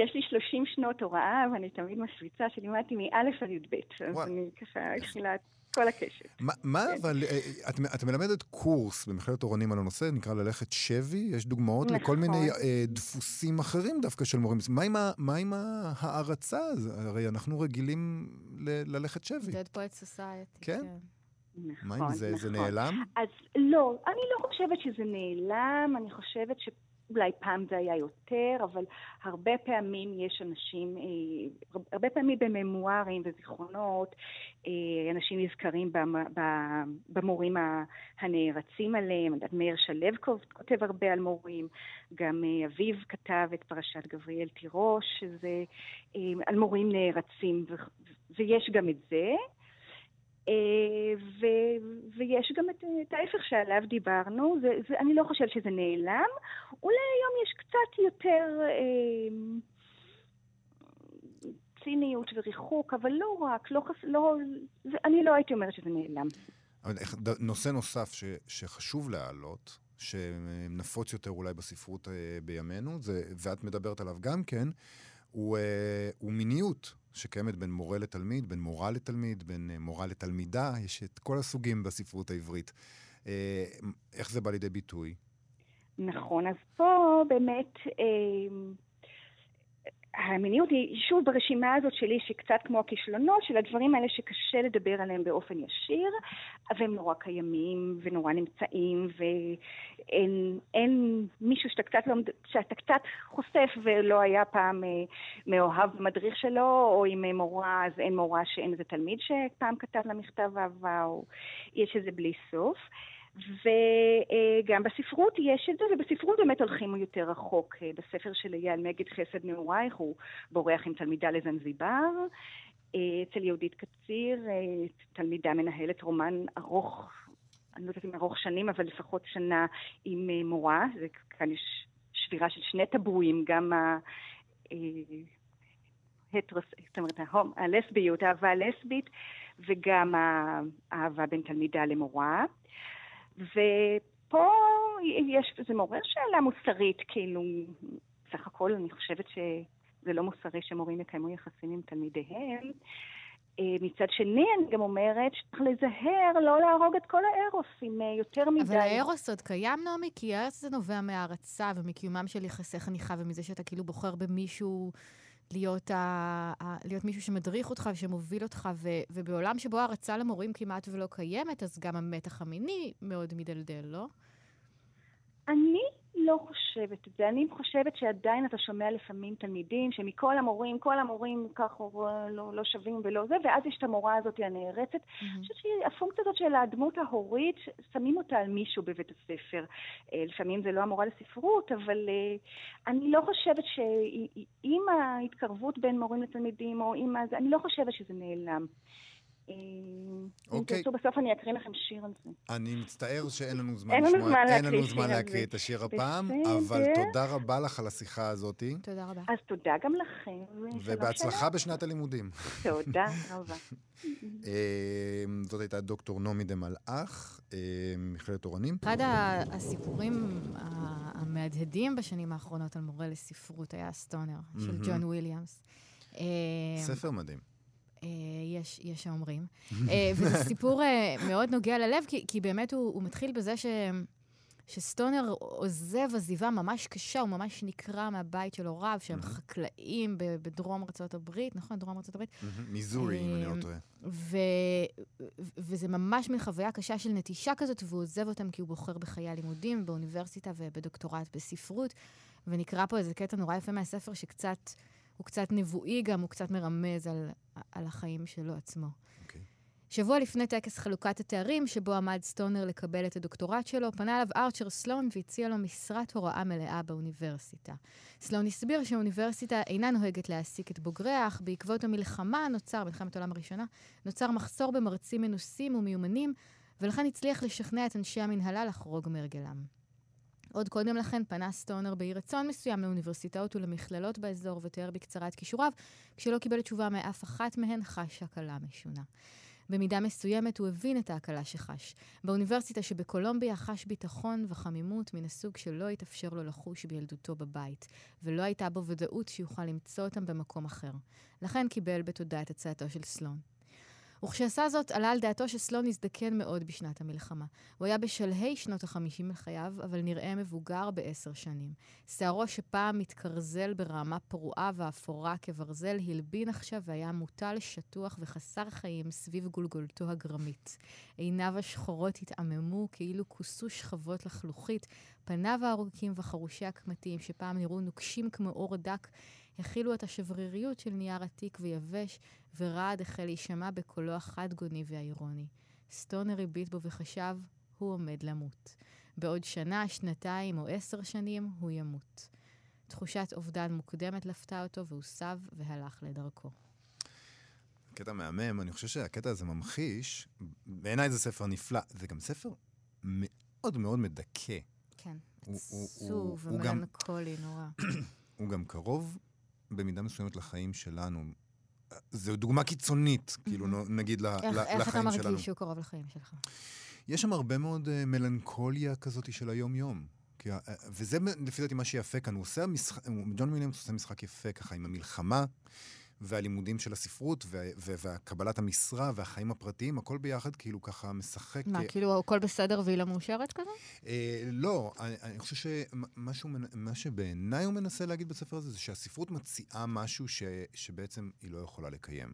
[SPEAKER 4] יש לי 30 שנות הוראה, ואני תמיד משוויצה שלימדתי מא' עד י"ב. אז. אני ככה התחילה את כל הקשת.
[SPEAKER 2] מה- מה
[SPEAKER 4] כן.
[SPEAKER 2] אבל, אה, את את מלמדת קורס במכללת אורנים על הנושא, נקרא ללכת שבי, יש דוגמאות לכל
[SPEAKER 4] נכון.
[SPEAKER 2] מיני אה, דפוסים אחרים דווקא של מורים. מה עם ה- מה עם ההערצה? הזו? הרי אנחנו רגילים ל- ללכת שבי.
[SPEAKER 3] Dead Poet Society.
[SPEAKER 2] כן?
[SPEAKER 4] נכון,
[SPEAKER 2] מה עם זה? זה
[SPEAKER 4] נכון.
[SPEAKER 2] נעלם?
[SPEAKER 4] אז לא, אני לא חושבת שזה נעלם, אני חושבת שאולי פעם זה היה יותר, אבל הרבה פעמים יש אנשים, אה, הרבה פעמים בממוארים וזיכרונות, אה, אנשים נזכרים במורים הנערצים עליהם, מאיר שלו כותב- הרבה על מורים, גם אה, אביב כתב את פרשת גבריאל תירוש, שזה על מורים נערצים, ויש גם את זה. אה, ו- ויש גם את, את ההפך שעליו דיברנו, זה, זה, אני לא חושבת שזה נעלם. אולי היום יש קצת יותר אה, ציניות וריחוק, אבל לא רק, לא, לא, זה, אני לא הייתי אומרת שזה נעלם.
[SPEAKER 2] אבל נושא נוסף ש, שחשוב להעלות, שנפוץ יותר אולי בספרות אה, בימינו, זה, ואת מדברת עליו גם כן, הוא, אה, הוא מיניות שקיימת בין מורה לתלמיד, בין מורה לתלמיד, בין מורה לתלמידה, יש את כל הסוגים בספרות העברית. איך זה בא לידי ביטוי?
[SPEAKER 4] נכון, אז פה באמת... המיניות היא שוב ברשימה הזאת שלי שקצת כמו הכישלונות של הדברים האלה שקשה לדבר עליהם באופן ישיר, והם נורא קיימים ונורא נמצאים ואין מישהו שאתה קצת, לא, שאתה קצת חושף ולא היה פעם אה, מאוהב במדריך שלו או עם מורה אז אין מורה שאין איזה תלמיד שפעם כתב לה מכתב אהבה או יש איזה בלי סוף. וגם בספרות יש את זה, ובספרות באמת הולכים יותר רחוק. בספר של אייל מגד חסד נעורייך הוא בורח עם תלמידה לזנזיבר. אצל יהודית קציר, תלמידה מנהלת רומן ארוך, אני לא יודעת אם ארוך שנים, אבל לפחות שנה עם מורה. זה כאן יש שבירה של שני טבואים, גם ה... הטרוס, זאת אומרת, הלסביות, האהבה הלסבית, וגם האהבה בין תלמידה למורה. ופה יש, זה מעורר שאלה מוסרית, כאילו, סך הכל אני חושבת שזה לא מוסרי שמורים יקיימו יחסים עם תלמידיהם. אה, מצד שני, אני גם אומרת שצריך לזהר, לא להרוג את כל הארוס עם אה, יותר מדי.
[SPEAKER 3] אבל הארוס עוד קיים, נעמי? כי הארוס זה נובע מהערצה ומקיומם של יחסי חניכה ומזה שאתה כאילו בוחר במישהו להיות, ה, ה, להיות מישהו שמדריך אותך ושמוביל אותך, ו, ובעולם שבו הערצה למורים כמעט ולא קיימת, אז גם המתח המיני מאוד מדלדל, לא?
[SPEAKER 4] אני לא חושבת את זה. אני חושבת שעדיין אתה שומע לפעמים תלמידים שמכל המורים, כל המורים ככה לא, לא שווים ולא זה, ואז יש את המורה הזאת הנערצת. Mm-hmm. אני חושבת שהפונקציה הזאת של הדמות ההורית, שמים אותה על מישהו בבית הספר. אה, לפעמים זה לא המורה לספרות, אבל אה, אני לא חושבת שעם ההתקרבות בין מורים לתלמידים, או עם ה... אני לא חושבת שזה נעלם. אם אוקיי. תרצו, בסוף אני אקריא לכם שיר על זה.
[SPEAKER 2] אני מצטער שאין לנו זמן לשמוע, אין לנו זמן להקריא את השיר הפעם, אבל תודה רבה לך על השיחה הזאת.
[SPEAKER 3] תודה רבה.
[SPEAKER 4] אז תודה גם לכם.
[SPEAKER 2] ובהצלחה בשנת הלימודים.
[SPEAKER 4] תודה רבה. [laughs]
[SPEAKER 2] אמ, זאת הייתה דוקטור נעמי דה מלאך, אמ, מכללת אורנים.
[SPEAKER 3] אחד הסיפורים המהדהדים בשנים האחרונות על מורה לספרות היה סטונר, של ג'ון וויליאמס.
[SPEAKER 2] אמ, ספר מדהים.
[SPEAKER 3] אה, יש, יש האומרים. אה, וזה [laughs] סיפור אה, מאוד נוגע ללב, כי, כי באמת הוא, הוא מתחיל בזה ש, שסטונר עוזב עזיבה ממש קשה, הוא ממש נקרע מהבית של הוריו, שהם חקלאים בדרום ארה"ב, נכון? דרום ארה"ב.
[SPEAKER 2] מיזורי, אם אני לא טועה.
[SPEAKER 3] וזה ממש מין חוויה קשה של נטישה כזאת, והוא עוזב אותם כי הוא בוחר בחיי הלימודים, באוניברסיטה ובדוקטורט בספרות. ונקרא פה איזה קטע נורא יפה מהספר שקצת... הוא קצת נבואי גם, הוא קצת מרמז על, על החיים שלו עצמו. Okay. אוקיי. שבוע לפני טקס חלוקת התארים, שבו עמד סטונר לקבל את הדוקטורט שלו, פנה אליו ארצ'ר סלון והציע לו משרת הוראה מלאה באוניברסיטה. סלון הסביר שהאוניברסיטה אינה נוהגת להעסיק את בוגריה, אך בעקבות המלחמה נוצר, מלחמת העולם הראשונה, נוצר מחסור במרצים מנוסים ומיומנים, ולכן הצליח לשכנע את אנשי המנהלה לחרוג מרגלם. עוד קודם לכן פנה סטונר באי רצון מסוים לאוניברסיטאות ולמכללות באזור ותיאר בקצרה את כישוריו, כשלא קיבל תשובה מאף אחת מהן חש הקלה משונה. במידה מסוימת הוא הבין את ההקלה שחש. באוניברסיטה שבקולומביה חש ביטחון וחמימות מן הסוג שלא התאפשר לו לחוש בילדותו בבית, ולא הייתה בו ודאות שיוכל למצוא אותם במקום אחר. לכן קיבל בתודה את הצעתו של סלון. וכשעשה זאת, עלה על דעתו שסלון הזדקן מאוד בשנת המלחמה. הוא היה בשלהי שנות החמישים לחייו, אבל נראה מבוגר בעשר שנים. שערו שפעם מתקרזל ברמה פרועה ואפורה כברזל, הלבין עכשיו והיה מוטל שטוח וחסר חיים סביב גולגולתו הגרמית. עיניו השחורות התעממו כאילו כוסו שכבות לחלוכית, פניו הארוכים וחרושי הקמטים, שפעם נראו נוקשים כמו אור דק, הכילו את השבריריות של נייר עתיק ויבש, ורעד החל להישמע בקולו החד-גוני והאירוני. סטונר הביט בו וחשב, הוא עומד למות. בעוד שנה, שנתיים או עשר שנים, הוא ימות. תחושת אובדן מוקדמת לפתה אותו, והוא סב והלך לדרכו.
[SPEAKER 2] קטע מהמם, אני חושב שהקטע הזה ממחיש, בעיניי זה ספר נפלא, זה גם ספר מאוד מאוד מדכא.
[SPEAKER 3] כן, עצוב ומלנכולי נורא. [clears throat]
[SPEAKER 2] הוא גם קרוב במידה מסוימת לחיים שלנו. זו דוגמה קיצונית, כאילו, נגיד,
[SPEAKER 3] איך,
[SPEAKER 2] לחיים שלנו.
[SPEAKER 3] איך אתה מרגיש שהוא קרוב לחיים שלך?
[SPEAKER 2] יש שם הרבה מאוד uh, מלנכוליה כזאת של היום-יום. כי, uh, וזה לפי דעתי מה שיפה כאן. הוא עושה משחק, ג'ון מיליאמס עושה משחק יפה ככה עם המלחמה והלימודים של הספרות וקבלת המשרה והחיים הפרטיים, הכל ביחד כאילו ככה משחק.
[SPEAKER 3] מה, כאילו הכל בסדר והיא לא מאושרת כזה?
[SPEAKER 2] אה, לא, אני, אני חושב שמה שבעיניי הוא מנסה להגיד בספר הזה, זה שהספרות מציעה משהו ש, שבעצם היא לא יכולה לקיים.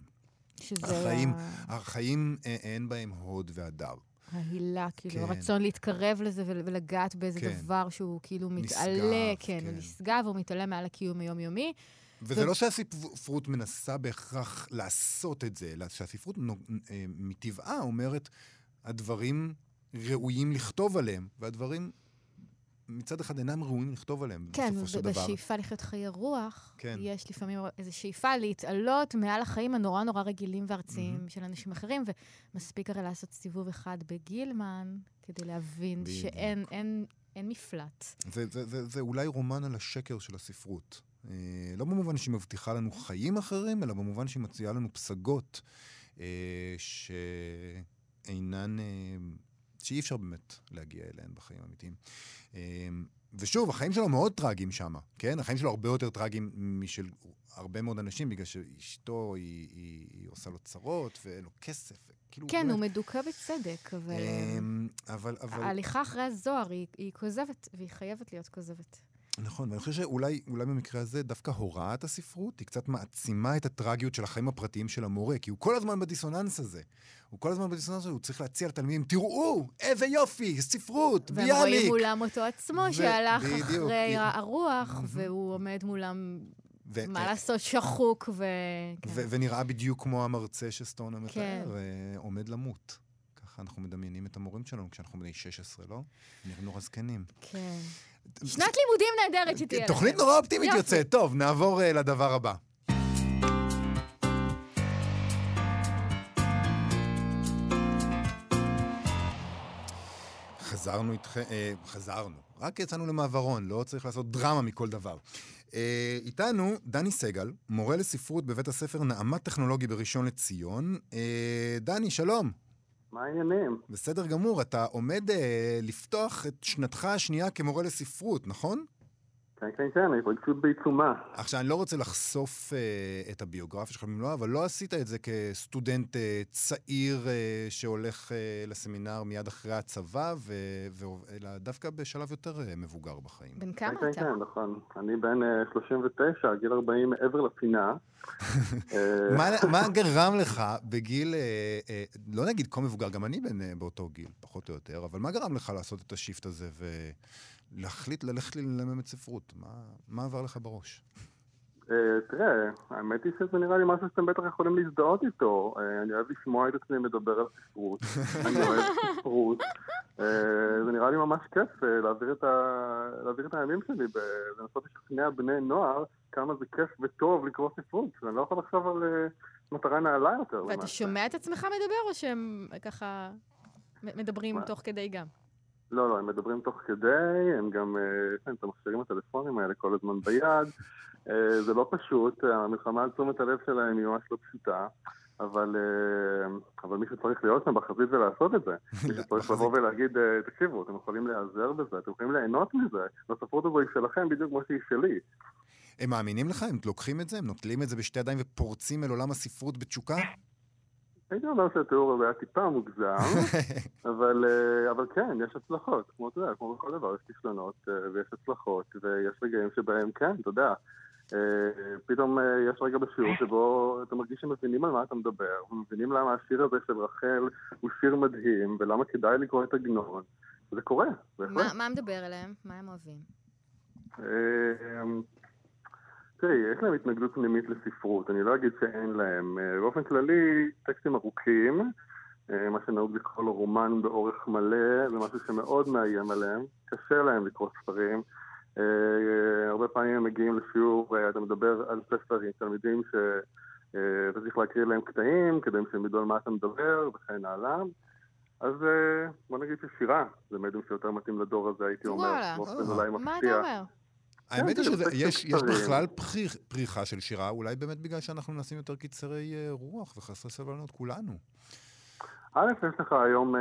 [SPEAKER 2] שזה... החיים. החיים אין בהם הוד והדר.
[SPEAKER 3] ההילה, כאילו, כן. הרצון להתקרב לזה ולגעת באיזה כן. דבר שהוא כאילו מתעלה, נשגב, כן, כן. הוא נשגב, הוא מתעלה מעל הקיום היומיומי.
[SPEAKER 2] וזה ו... לא שהספרות מנסה בהכרח לעשות את זה, אלא שהספרות אה, מטבעה אומרת, הדברים ראויים לכתוב עליהם, והדברים מצד אחד אינם ראויים לכתוב עליהם,
[SPEAKER 3] כן,
[SPEAKER 2] בסופו של דבר.
[SPEAKER 3] כן, ובשאיפה לחיות חיי רוח, כן. יש לפעמים איזו שאיפה להתעלות מעל החיים הנורא נורא רגילים וארציים mm-hmm. של אנשים אחרים, ומספיק הרי לעשות סיבוב אחד בגילמן, כדי להבין בדיוק. שאין אין, אין מפלט.
[SPEAKER 2] זה, זה, זה, זה אולי רומן על השקר של הספרות. אה, לא במובן שהיא מבטיחה לנו חיים אחרים, אלא במובן שהיא מציעה לנו פסגות אה, שאינן... אה, שאי אפשר באמת להגיע אליהן בחיים האמיתיים. ושוב, החיים שלו מאוד טרגיים שם, כן? החיים שלו הרבה יותר טרגיים משל הרבה מאוד אנשים, בגלל שאשתו, היא, היא, היא עושה לו צרות, ואין לו כסף. כאילו,
[SPEAKER 3] כן, הוא מדוכא בצדק, אבל... אבל, אבל... ההליכה אחרי הזוהר היא, היא כוזבת, והיא חייבת להיות כוזבת.
[SPEAKER 2] נכון, ואני חושב שאולי במקרה הזה דווקא הוראת הספרות היא קצת מעצימה את הטרגיות של החיים הפרטיים של המורה, כי הוא כל הזמן בדיסוננס הזה. הוא כל הזמן בדיסוננס הזה, הוא צריך להציע לתלמידים, תראו, איזה יופי, ספרות, ביאליק.
[SPEAKER 3] והם רואים מולם אותו עצמו, ו- שהלך בדיוק, אחרי י... הרוח, והוא עומד מולם ו- מה לעשות, שחוק ו...
[SPEAKER 2] כן. ו- ונראה בדיוק כמו המרצה שסטונה מתאר, כן. עומד למות. ככה אנחנו מדמיינים את המורים שלנו כשאנחנו בני 16, לא? נראים נורא זקנים.
[SPEAKER 3] כן. שנת לימודים נהדרת שתהיה.
[SPEAKER 2] תוכנית נורא אופטימית יוצאת. טוב, נעבור uh, לדבר הבא. חזרנו איתכם, אה, חזרנו, רק יצאנו למעברון, לא צריך לעשות דרמה מכל דבר. אה, איתנו דני סגל, מורה לספרות בבית הספר נעמת טכנולוגי בראשון לציון. אה, דני, שלום.
[SPEAKER 5] מה העניינים?
[SPEAKER 2] בסדר גמור, אתה עומד אה, לפתוח את שנתך השנייה כמורה לספרות, נכון?
[SPEAKER 5] כן, כן, כן, ההתרגשות בעיצומה.
[SPEAKER 2] עכשיו, אני לא רוצה לחשוף אה, את הביוגרפיה שלך במלואה, אבל לא עשית את זה כסטודנט אה, צעיר אה, שהולך אה, לסמינר מיד אחרי הצבא, ו, ו, אלא דווקא בשלב יותר אה, מבוגר בחיים.
[SPEAKER 3] בן כמה
[SPEAKER 5] כן,
[SPEAKER 3] אתה?
[SPEAKER 5] כן, כן, נכון. אני בן אה, 39, גיל 40 מעבר לפינה. [laughs]
[SPEAKER 2] מה, מה [laughs] גרם לך בגיל, אה, אה, לא נגיד כה מבוגר, גם אני בן אה, באותו גיל, פחות או יותר, אבל מה גרם לך לעשות את השיפט הזה ו... להחליט ללכת ללמד ספרות? מה, מה עבר לך בראש?
[SPEAKER 5] Uh, תראה, האמת היא שזה נראה לי משהו שאתם בטח יכולים להזדהות איתו. Uh, אני אוהב לשמוע את עצמי מדבר על ספרות. [laughs] אני אוהב ספרות. Uh, זה נראה לי ממש כיף uh, להעביר, את ה... להעביר את הימים שלי ולנסות לשכנע בני נוער כמה זה כיף וטוב לקרוא ספרות. אני לא יכול לחשוב על uh, מטרה נעלה יותר.
[SPEAKER 3] ואתה שומע את עצמך מדבר או שהם ככה מדברים תוך כדי גם?
[SPEAKER 5] לא, לא, הם מדברים תוך כדי, הם גם, כן, את המכשירים הטלפונים האלה כל הזמן ביד. אה, זה לא פשוט, המלחמה על תשומת הלב שלהם היא ממש לא פשוטה. אבל, אה, אבל מישהו צריך להיות שם בחזית ולעשות את זה. מישהו [laughs] צריך לבוא ולהגיד, תקשיבו, אתם יכולים להיעזר בזה, אתם יכולים ליהנות מזה. הספרות הזו היא שלכם בדיוק כמו שהיא שלי.
[SPEAKER 2] הם מאמינים לך? הם לוקחים את זה? הם נוטלים את זה בשתי ידיים ופורצים אל עולם הספרות בתשוקה?
[SPEAKER 5] הייתי אומר שהתיאור היה טיפה מוגזם, [laughs] אבל, אה, אבל כן, יש הצלחות, כמו אתה יודע, כמו בכל דבר, יש כישלונות אה, ויש הצלחות, ויש רגעים שבהם כן, אתה יודע, אה, פתאום יש רגע בשיעור [laughs] שבו אתה מרגיש שמבינים על מה אתה מדבר, ומבינים למה השיר הזה של רחל הוא שיר מדהים, ולמה כדאי לקרוא את עגנון. זה קורה, בהחלט.
[SPEAKER 3] מה מדבר אליהם? מה הם אוהבים?
[SPEAKER 5] תראי, יש להם התנגדות פנימית לספרות, אני לא אגיד שאין להם. אה, באופן כללי, טקסטים ארוכים, אה, מה שנהוג לקרוא לו רומן באורך מלא, זה משהו שמאוד מאיים עליהם, קשה להם לקרוא ספרים. אה, הרבה פעמים הם מגיעים לשיעור, אתה מדבר על ספר עם תלמידים שאתה צריך להקריא להם קטעים, כדי שהם ידעו על מה אתה מדבר וכן הלאה. אז בוא נגיד ששירה זה מדיום שיותר מתאים לדור הזה, הייתי אומר.
[SPEAKER 3] וואלה, מה אתה אומר?
[SPEAKER 2] האמת היא
[SPEAKER 5] זה
[SPEAKER 2] שיש. בכלל פריח- פריחה של שירה, אולי באמת בגלל שאנחנו מנסים יותר קצרי אה, רוח וחסרי סבלנות כולנו.
[SPEAKER 5] א', יש לך היום אה,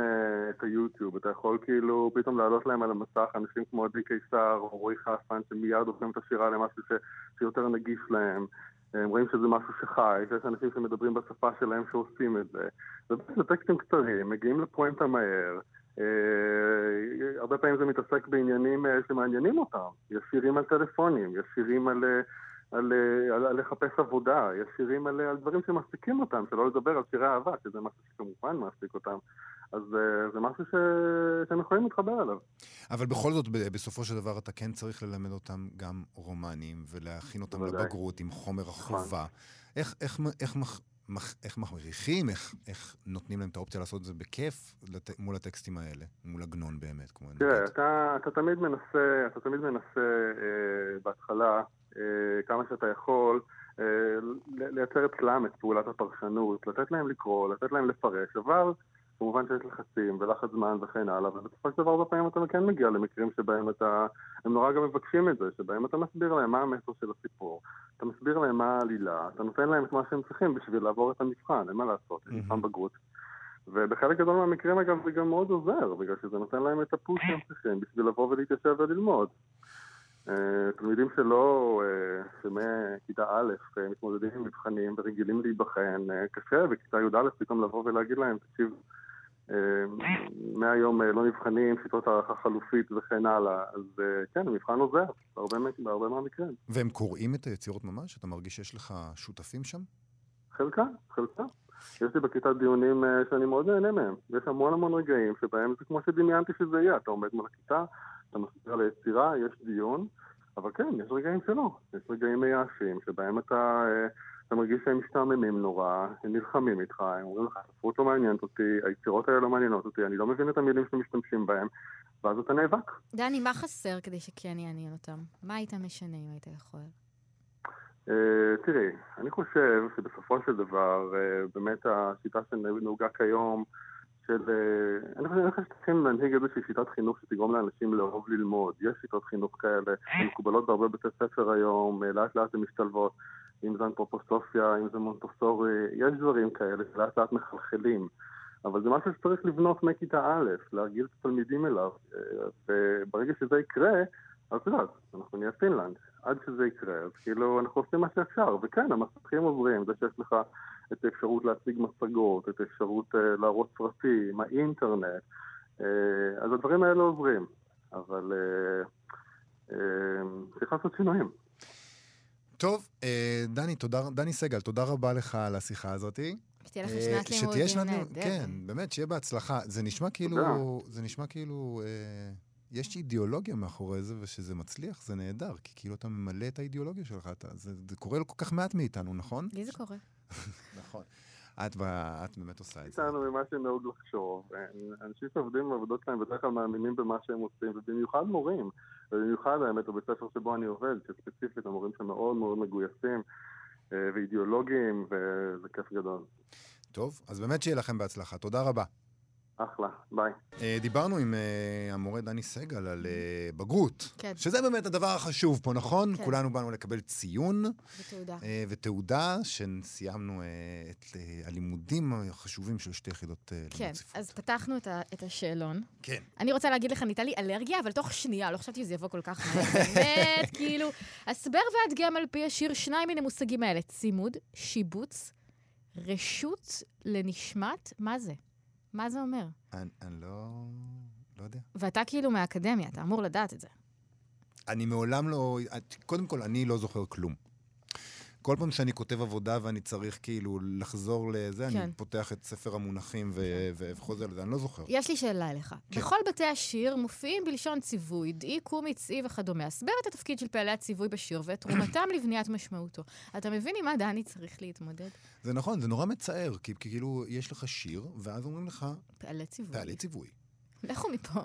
[SPEAKER 5] את היוטיוב, אתה יכול כאילו פתאום לעלות להם על המסך אנשים כמו עדי קיסר או רועי חסן שמיד הופכים את השירה למשהו ש, שיותר נגיש להם. הם רואים שזה משהו שחי, שיש אנשים שמדברים בשפה שלהם שעושים את זה. זה טקסטים קצרים, מגיעים לפואנטה מהר. אה, הרבה פעמים זה מתעסק בעניינים אה, שמעניינים אותם. יש שירים על טלפונים, יש שירים על, אה, על, על, על לחפש עבודה, יש שירים על, על דברים שמעסיקים אותם, שלא לדבר על שירי אהבה, שזה משהו שכמובן מעסיק אותם. אז זה משהו ש... שהם יכולים להתחבר אליו.
[SPEAKER 2] אבל בכל זאת, בסופו של דבר אתה כן צריך ללמד אותם גם רומנים, ולהכין אותם
[SPEAKER 5] בוודאי.
[SPEAKER 2] לבגרות עם חומר החובה. איך, איך, איך, איך מכריחים, איך, איך נותנים להם את האופציה לעשות את זה בכיף לת, מול הטקסטים האלה, מול עגנון באמת, כמו
[SPEAKER 5] תראה. אתה, אתה תמיד מנסה, אתה תמיד מנסה אה, בהתחלה, אה, כמה שאתה יכול, אה, לייצר אצלם את פעולת הפרשנות, לתת להם לקרוא, לתת להם לפרש, אבל כמובן שיש לחצים ולחץ זמן וכן הלאה, ובסופו של דבר הרבה פעמים אתה כן מגיע למקרים שבהם אתה, הם נורא גם מבקשים את זה, שבהם אתה מסביר להם מה המסר של הסיפור, אתה מסביר להם מה העלילה, אתה נותן להם את מה שהם צריכים בשביל לעבור את המבחן, אין מה לעשות, יש מבחן בגרות. ובחלק גדול מהמקרים אגב זה גם מאוד עוזר, בגלל שזה נותן להם את הפוש שהם צריכים בשביל לבוא ולהתיישב וללמוד. אה, תלמידים שלא, אה, שמכיתה א' אה, מתמודדים עם מבחנים ורגילים להיבחן, קשה בכיתה י"א פתאום לבוא ולהגיד להם, תקשיב, מהיום אה, לא נבחנים, שיטות הערכה חלופית וכן הלאה. אז אה, כן, המבחן עוזר, בהרבה, בהרבה מהמקרים.
[SPEAKER 2] והם קוראים את היצירות ממש? אתה מרגיש שיש לך שותפים שם?
[SPEAKER 5] חלקה, חלקה. יש לי בכיתה דיונים אה, שאני מאוד נהנה מהם. יש המון המון רגעים שבהם זה כמו שדמיינתי שזה יהיה. אתה עומד מול הכיתה, אתה מסביר על היצירה, יש דיון, אבל כן, יש רגעים שלא. יש רגעים מייאשים שבהם אתה, אה, אתה מרגיש שהם משתעממים נורא, הם נלחמים איתך, הם אומרים לך, הספרות לא מעניינת אותי, היצירות האלה לא מעניינות אותי, אני לא מבין את המילים שמשתמשים בהם, ואז אתה נאבק.
[SPEAKER 3] דני, מה חסר כדי שכן יעניין אותם? מה היית משנה אם היית יכול?
[SPEAKER 5] אה, תראי, אני חושב שבסופו של דבר, אה, באמת השיטה שנהוגה כיום, של... אה, אני חושב שצריכים להנהיג איזושהי שיטת חינוך שתגרום לאנשים לאהוב ללמוד. יש שיטות חינוך כאלה, הן מקובלות בהרבה בתי ספר היום, לאט לאט הן משתלבות. אם זה אנתרופוסופיה, אם זה מונטוסורי, יש דברים כאלה שלאט לאט מחלחלים. אבל זה משהו שצריך לבנות מכיתה א', להרגיל את התלמידים אליו. אה, וברגע שזה יקרה, אז יודעת, אנחנו נהיה פינלנד. עד שזה יקרה, אז כאילו אנחנו עושים מה שאפשר. וכן, המסכים עוזרים, זה שיש לך את האפשרות להציג מצגות, את האפשרות uh, להראות סרטים, האינטרנט, uh, אז הדברים האלה עוזרים. אבל uh, צריך לעשות שינויים.
[SPEAKER 2] טוב, אה, דני, תודה, דני סגל, תודה רבה לך על השיחה הזאת.
[SPEAKER 3] שתהיה לך
[SPEAKER 2] אה,
[SPEAKER 3] שנת
[SPEAKER 2] שתהיה
[SPEAKER 3] לימודים
[SPEAKER 2] שנת
[SPEAKER 3] נהדרת.
[SPEAKER 2] כן, באמת, שיהיה בהצלחה. זה נשמע כאילו. זה נשמע כאילו, אה, יש אידיאולוגיה מאחורי זה, ושזה מצליח, זה נהדר, כי כאילו אתה ממלא את האידיאולוגיה שלך, אתה, זה, זה קורה לכל כך מעט מאיתנו, נכון?
[SPEAKER 3] לי זה קורה.
[SPEAKER 2] נכון. את, את באמת עושה את זה.
[SPEAKER 5] איתנו ממה שנהוג לחשוב. אנשים שעובדים בעבודות שלהם בדרך כלל מאמינים במה שהם עושים, ובמיוחד מורים. ובמיוחד האמת בבית ספר שבו אני עובד, שספציפית המורים שם מאוד מאוד מגויסים אה, ואידיאולוגיים, וזה כיף גדול.
[SPEAKER 2] טוב, אז באמת שיהיה לכם בהצלחה. תודה רבה.
[SPEAKER 5] אחלה, ביי.
[SPEAKER 2] אה, דיברנו עם אה, המורה דני סגל על אה, בגרות,
[SPEAKER 3] כן.
[SPEAKER 2] שזה באמת הדבר החשוב פה, נכון?
[SPEAKER 3] כן.
[SPEAKER 2] כולנו באנו לקבל ציון
[SPEAKER 3] בתעודה.
[SPEAKER 2] אה, ותעודה, שסיימנו את הלימודים החשובים של שתי יחידות
[SPEAKER 3] כן,
[SPEAKER 2] לימוד ספרות.
[SPEAKER 3] אז פתחנו את ה- את השאלון.
[SPEAKER 2] כן.
[SPEAKER 3] אני רוצה להגיד לך, ניתה לי אלרגיה, אבל תוך שנייה, לא חשבתי שזה יבוא כל כך מהר. באמת, [laughs] כאילו, הסבר והדגם על פי השיר שניים מן המושגים האלה, צימוד, שיבוץ, רשות לנשמת, מה זה? מה זה אומר?
[SPEAKER 2] אני, אני לא... לא יודע.
[SPEAKER 3] ואתה כאילו מהאקדמיה, אתה אמור לדעת את זה.
[SPEAKER 2] אני מעולם לא... קודם כל, אני לא זוכר כלום. כל פעם שאני כותב עבודה ואני צריך כאילו לחזור לזה,
[SPEAKER 3] כן.
[SPEAKER 2] אני פותח את ספר המונחים ו- ו- וחוזר לזה, אני לא זוכר.
[SPEAKER 3] יש לי שאלה אליך.
[SPEAKER 2] כן.
[SPEAKER 3] בכל בתי השיר מופיעים בלשון ציווי, דעי, קומי, צאי וכדומה. הסבר את התפקיד של פעלי הציווי בשיר ואת תרומתם לבניית משמעותו. אתה מבין עם מה דני צריך להתמודד?
[SPEAKER 2] זה נכון, זה נורא מצער, כי, כי כאילו יש לך שיר, ואז אומרים לך,
[SPEAKER 3] פעלי ציווי.
[SPEAKER 2] פעלי ציווי.
[SPEAKER 3] לכו מפה.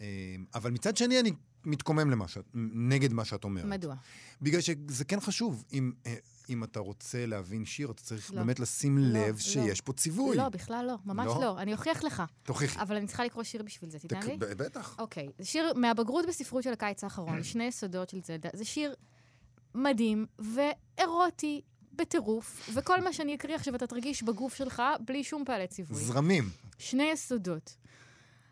[SPEAKER 2] אה, אבל מצד שני, אני מתקומם למה שאת, נגד מה שאת אומרת.
[SPEAKER 3] מדוע?
[SPEAKER 2] בגלל שזה כן חשוב. אם, אה, אם אתה רוצה להבין שיר, אתה צריך
[SPEAKER 3] לא.
[SPEAKER 2] באמת לשים
[SPEAKER 3] לא,
[SPEAKER 2] לב
[SPEAKER 3] לא.
[SPEAKER 2] שיש פה ציווי.
[SPEAKER 3] לא, בכלל לא, ממש
[SPEAKER 2] לא?
[SPEAKER 3] לא. אני אוכיח לך.
[SPEAKER 2] תוכיחי.
[SPEAKER 3] אבל אני צריכה לקרוא שיר בשביל זה, תיתן
[SPEAKER 2] תק-
[SPEAKER 3] לי?
[SPEAKER 2] בטח.
[SPEAKER 3] אוקיי, זה שיר מהבגרות בספרות של הקיץ האחרון, [clears throat] שני יסודות של זלדה. זה שיר מדהים ואירוטי בטירוף, וכל מה שאני אקריא עכשיו אתה תרגיש בגוף שלך בלי שום פעלי ציווי.
[SPEAKER 2] זרמים.
[SPEAKER 3] שני יסודות.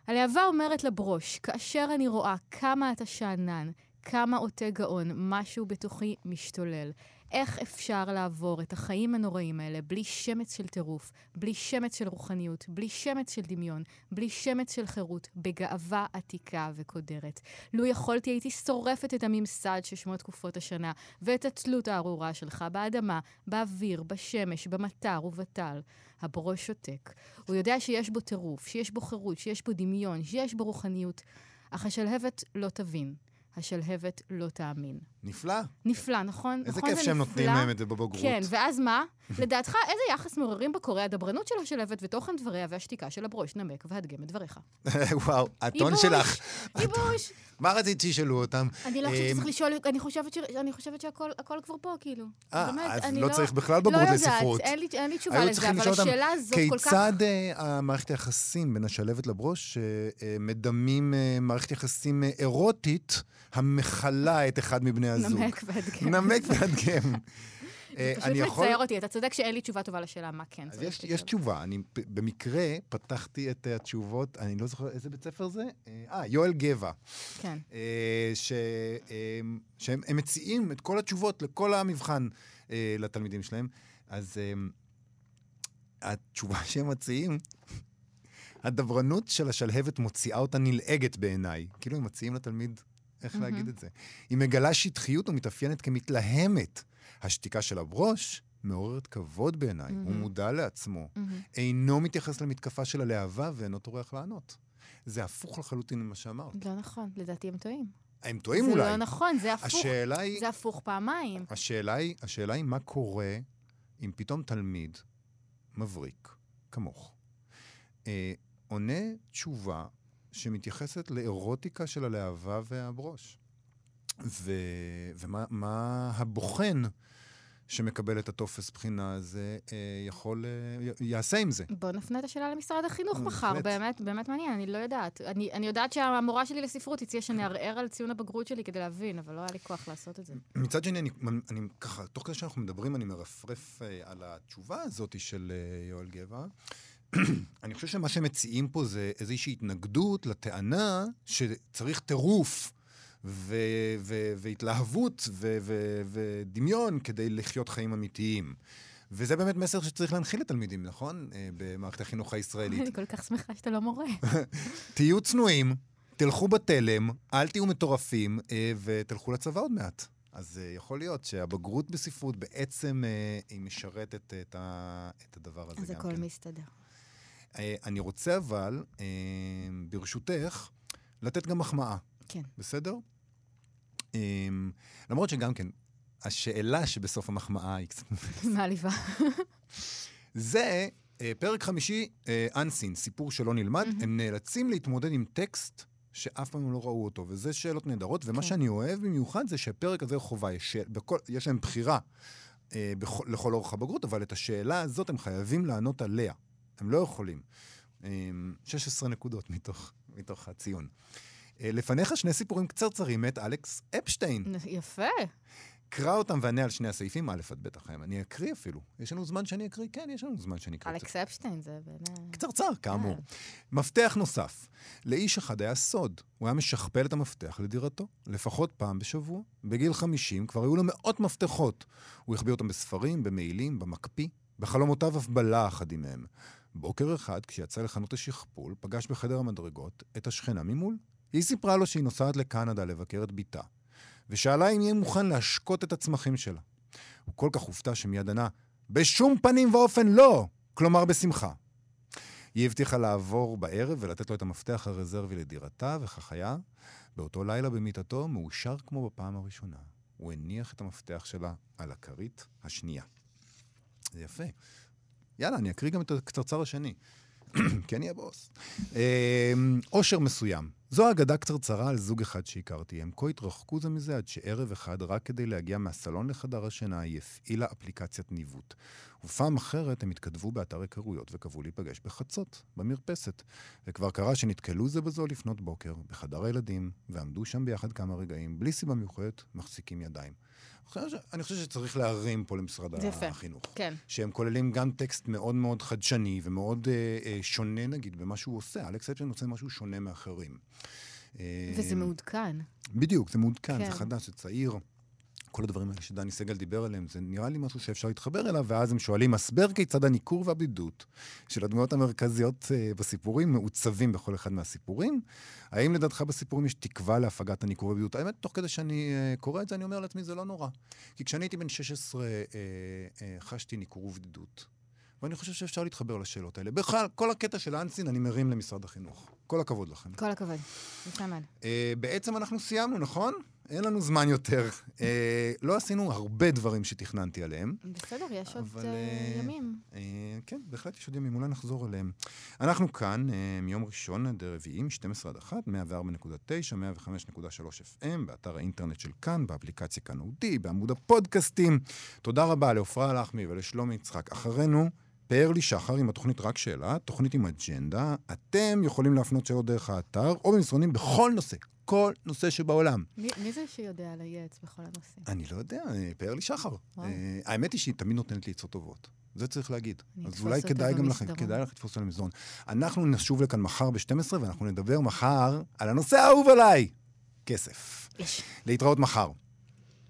[SPEAKER 3] הלהבה אומרת לברוש, כאשר אני רואה כמה אתה שאנן, כמה עוטה גאון, משהו בתוכי משתולל. איך אפשר לעבור את החיים הנוראים האלה בלי שמץ של טירוף, בלי שמץ של רוחניות, בלי שמץ של דמיון, בלי שמץ של חירות, בגאווה עתיקה וקודרת. לו יכולתי הייתי שורפת את הממסד ששמו תקופות השנה, ואת התלות הארורה שלך באדמה, באוויר, בשמש, במטר ובטל. הברוש שותק. הוא יודע שיש בו טירוף, שיש בו חירות, שיש בו דמיון, שיש בו רוחניות, אך השלהבת לא תבין. השלהבת לא תאמין.
[SPEAKER 2] נפלא.
[SPEAKER 3] נפלא, נכון?
[SPEAKER 2] איזה
[SPEAKER 3] נכון
[SPEAKER 2] כיף שהם
[SPEAKER 3] נפלא?
[SPEAKER 2] נותנים להם את זה בבגרות.
[SPEAKER 3] כן, ואז מה? [laughs] לדעתך, איזה יחס מעוררים בקורא הדברנות של השלהבת ותוכן דבריה והשתיקה של הברוש? נמק והדגם את דבריך. [laughs]
[SPEAKER 2] וואו, הטון שלך. [laughs]
[SPEAKER 3] ייבוש!
[SPEAKER 2] מה רצית שישאלו אותם?
[SPEAKER 3] אני לא חושבת
[SPEAKER 2] אמ,
[SPEAKER 3] שצריך לשאול, אני חושבת ש- אני חושבת שהכל הכל כבר פה, כאילו.
[SPEAKER 2] אה, אז
[SPEAKER 3] אני
[SPEAKER 2] לא צריך בכלל בגרות
[SPEAKER 3] לא
[SPEAKER 2] לספרות.
[SPEAKER 3] יודעת, אין לי- תשובה לזה, אבל השאלה הזאת כל כך...
[SPEAKER 2] כיצד אה, המערכת היחסים בין השלבת לברוש אה, אה, מדמים אה, מערכת יחסים אירוטית המכלה את אחד מבני הזוג?
[SPEAKER 3] נמק והדגם.
[SPEAKER 2] נמק והדגם. [laughs] אה,
[SPEAKER 3] פשוט מצער אותי, אתה צודק שאין לי תשובה טובה לשאלה מה כן צריך
[SPEAKER 2] יש,
[SPEAKER 3] לשאול.
[SPEAKER 2] יש תשובה. אני במקרה פתחתי את התשובות, אני לא זוכר איזה בית ספר זה? אה, אה, יואל גבע.
[SPEAKER 3] כן.
[SPEAKER 2] אה, ש, שהם הם מציעים את כל התשובות לכל המבחן לתלמידים שלהם. אז התשובה שהם מציעים, [laughs] הדברנות של השלהבת מוציאה אותה נלעגת בעיניי. כאילו הם מציעים לתלמיד איך
[SPEAKER 3] מהמם.
[SPEAKER 2] להגיד את זה. היא מגלה שטחיות ומתאפיינת כמתלהמת. השתיקה של הברוש מעוררת כבוד בעיניי. הוא
[SPEAKER 3] מהמם.
[SPEAKER 2] מודע לעצמו.
[SPEAKER 3] מהמם.
[SPEAKER 2] אינו מתייחס למתקפה של הלהבה ואינו טורח לענות. זה הפוך לחלוטין ממה שאמרת.
[SPEAKER 3] לא נכון, לדעתי הם טועים.
[SPEAKER 2] הם טועים
[SPEAKER 3] זה
[SPEAKER 2] אולי.
[SPEAKER 3] לא נכון, זה הפוך.
[SPEAKER 2] השאלה היא,
[SPEAKER 3] זה הפוך פעמיים.
[SPEAKER 2] השאלה היא, השאלה היא מה קורה אם פתאום תלמיד מבריק, כמוך, אה, עונה תשובה שמתייחסת לאירוטיקה של הלהבה והברוש. ו, ומה מה הבוחן שמקבל את הטופס בחינה הזה אה, יכול, אה, י- יעשה עם זה?
[SPEAKER 3] בוא נפנה את השאלה למשרד החינוך. מחר, באמת, באמת מעניין, אני לא יודעת. אני, אני יודעת שהמורה שלי לספרות הציעה שנערער על ציון הבגרות שלי כדי להבין, אבל לא היה לי כוח לעשות את זה.
[SPEAKER 2] מצד שני, אני, אני ככה, תוך כדי שאנחנו מדברים, אני מרפרף אה, על התשובה הזאת של אה, יואל גבע. אני חושב שמה שהם מציעים פה זה איזושהי התנגדות לטענה שצריך טירוף ו- ו- והתלהבות ו- ו- ודמיון כדי לחיות חיים אמיתיים. וזה באמת מסר שצריך להנחיל לתלמידים, נכון? אה, במערכת החינוך הישראלית.
[SPEAKER 3] אני כל כך שמחה שאתה לא מורה. [laughs]
[SPEAKER 2] תהיו צנועים, תלכו בתלם, אל תהיו מטורפים, אה, ותלכו לצבא עוד מעט. אז אה, יכול להיות שהבגרות בספרות בעצם היא משרתת את, ה, את הדבר הזה
[SPEAKER 3] אז
[SPEAKER 2] גם
[SPEAKER 3] הכל
[SPEAKER 2] כן.
[SPEAKER 3] מסתדר.
[SPEAKER 2] אה, אני רוצה אבל, אה, ברשותך, לתת גם מחמאה,
[SPEAKER 3] כן.
[SPEAKER 2] בסדר? אה, למרות שגם כן, השאלה שבסוף המחמאה היא קצת...
[SPEAKER 3] מעליבה. [laughs]
[SPEAKER 2] זה פרק חמישי, אנסין, סיפור שלא נלמד. הם נאלצים להתמודד עם טקסט שאף פעם לא ראו אותו, וזה שאלות נהדרות. ומה
[SPEAKER 3] כן.
[SPEAKER 2] שאני אוהב במיוחד זה שהפרק הזה חובה. יש, בכל, יש להם בחירה אה, בכל, לכל אורך הבגרות, אבל את השאלה הזאת הם חייבים לענות עליה. הם לא יכולים. אה, 16 נקודות מתוך, מתוך הציון. אה, לפניך שני סיפורים קצרצרים מאת אלכס אפשטיין.
[SPEAKER 3] יפה.
[SPEAKER 2] קרא אותם וענה על שני הסעיפים, א' עד ב' החיים. אני אקריא אפילו. יש לנו זמן שאני אקריא? כן, יש לנו זמן שאני אקריא.
[SPEAKER 3] אלכס אפשטיין זה בעיניי...
[SPEAKER 2] קצרצר, כאמור.
[SPEAKER 3] אה.
[SPEAKER 2] מפתח נוסף. לאיש אחד היה סוד. הוא היה משכפל את המפתח לדירתו, לפחות פעם בשבוע. בגיל 50 כבר היו לו מאות מפתחות. הוא החביא אותם בספרים, במעילים, במקפיא. בחלומותיו אף בלע אחדים מהם. בוקר אחד, כשיצא לחנות השכפול, פגש בחדר המדרגות את השכנה ממול. היא סיפרה לו שהיא נוסעת לקנדה לבקר את בתה, ושאלה אם יהיה מוכן להשקות את הצמחים שלה. הוא כל כך הופתע שמיד ענה, בשום פנים ואופן לא! כלומר, בשמחה. היא הבטיחה לעבור בערב ולתת לו את המפתח הרזרבי לדירתה, וכך היה. באותו לילה במיטתו, מאושר כמו בפעם הראשונה. הוא הניח את המפתח שלה על הכרית השנייה. זה יפה. יאללה, אני אקריא גם את הקצרצר השני. כן, יהיה בוס. אמ, עושר מסוים. זו אגדה קצרצרה על זוג אחד שהכרתי. הם כה התרחקו זה מזה עד שערב אחד, רק כדי להגיע מהסלון לחדר השינה, היא הפעילה אפליקציית ניווט. ופעם אחרת הם התכתבו באתר היכרויות וקבעו להיפגש בחצות, במרפסת. וכבר קרה שנתקלו זה בזו לפנות בוקר, בחדר הילדים, ועמדו שם ביחד כמה רגעים, בלי סיבה מיוחדת, מחזיקים ידיים. אני חושב שצריך להרים פה למשרד
[SPEAKER 3] יפה.
[SPEAKER 2] החינוך.
[SPEAKER 3] כן.
[SPEAKER 2] שהם כוללים גם טקסט מאוד מאוד חדשני ומאוד אה, אה, שונה, נגיד, במה שהוא עושה. אלכס אפשטיין עושה משהו שונה מאחרים. אה,
[SPEAKER 3] וזה מעודכן.
[SPEAKER 2] בדיוק, זה מעודכן,
[SPEAKER 3] כן.
[SPEAKER 2] זה חדש, זה צעיר. כל הדברים האלה שדני סגל דיבר עליהם, זה נראה לי משהו שאפשר להתחבר אליו, ואז הם שואלים, הסבר כיצד הניכור והבדידות של הדמויות המרכזיות אה, בסיפורים מעוצבים בכל אחד מהסיפורים. האם לדעתך בסיפורים יש תקווה להפגת הניכור והבדידות? האמת, תוך כדי שאני אה, קורא את זה, אני אומר לעצמי, זה לא נורא. כי כשאני הייתי בן 16, אה, חשתי ניכור ובדידות. ואני חושב שאפשר להתחבר לשאלות האלה. בכלל, כל הקטע של אנסין אני מרים למשרד החינוך. כל הכבוד לכם.
[SPEAKER 3] כל הכבוד. יפה מאוד.
[SPEAKER 2] בעצם אנחנו סיימנו, נכון? אין לנו זמן יותר. אה, לא עשינו הרבה דברים שתכננתי עליהם.
[SPEAKER 3] בסדר, יש עוד
[SPEAKER 2] אבל,
[SPEAKER 3] אה,
[SPEAKER 2] אה,
[SPEAKER 3] ימים.
[SPEAKER 2] אה, כן, בהחלט יש עוד ימים, אולי נחזור אליהם. אנחנו כאן אה, מיום ראשון עד רביעי, מ-12 עד 1, 104.9, 105.3 FM, באתר האינטרנט של כאן, באפליקציה כאן אודי, בעמוד הפודקאסטים. תודה רבה לעפרה לחמי ולשלומי יצחק. אחרינו... פאר לי שחר עם התוכנית רק שאלה, תוכנית עם אג'נדה. אתם יכולים להפנות שאלות דרך האתר או במסרונים בכל נושא, כל נושא שבעולם.
[SPEAKER 3] מי מי זה שיודע לייעץ בכל הנושאים?
[SPEAKER 2] אני לא יודע, אה, פאר לי שחר.
[SPEAKER 3] וואו.
[SPEAKER 2] אה, האמת היא שהיא תמיד נותנת לי עצות טובות. זה צריך להגיד. אז אולי כדאי גם לכם. כדאי לך לתפוס אותה למסדרון. אנחנו נשוב לכאן מחר ב-12, ואנחנו נדבר מחר על הנושא האהוב עליי, כסף.
[SPEAKER 3] יש.
[SPEAKER 2] להתראות מחר.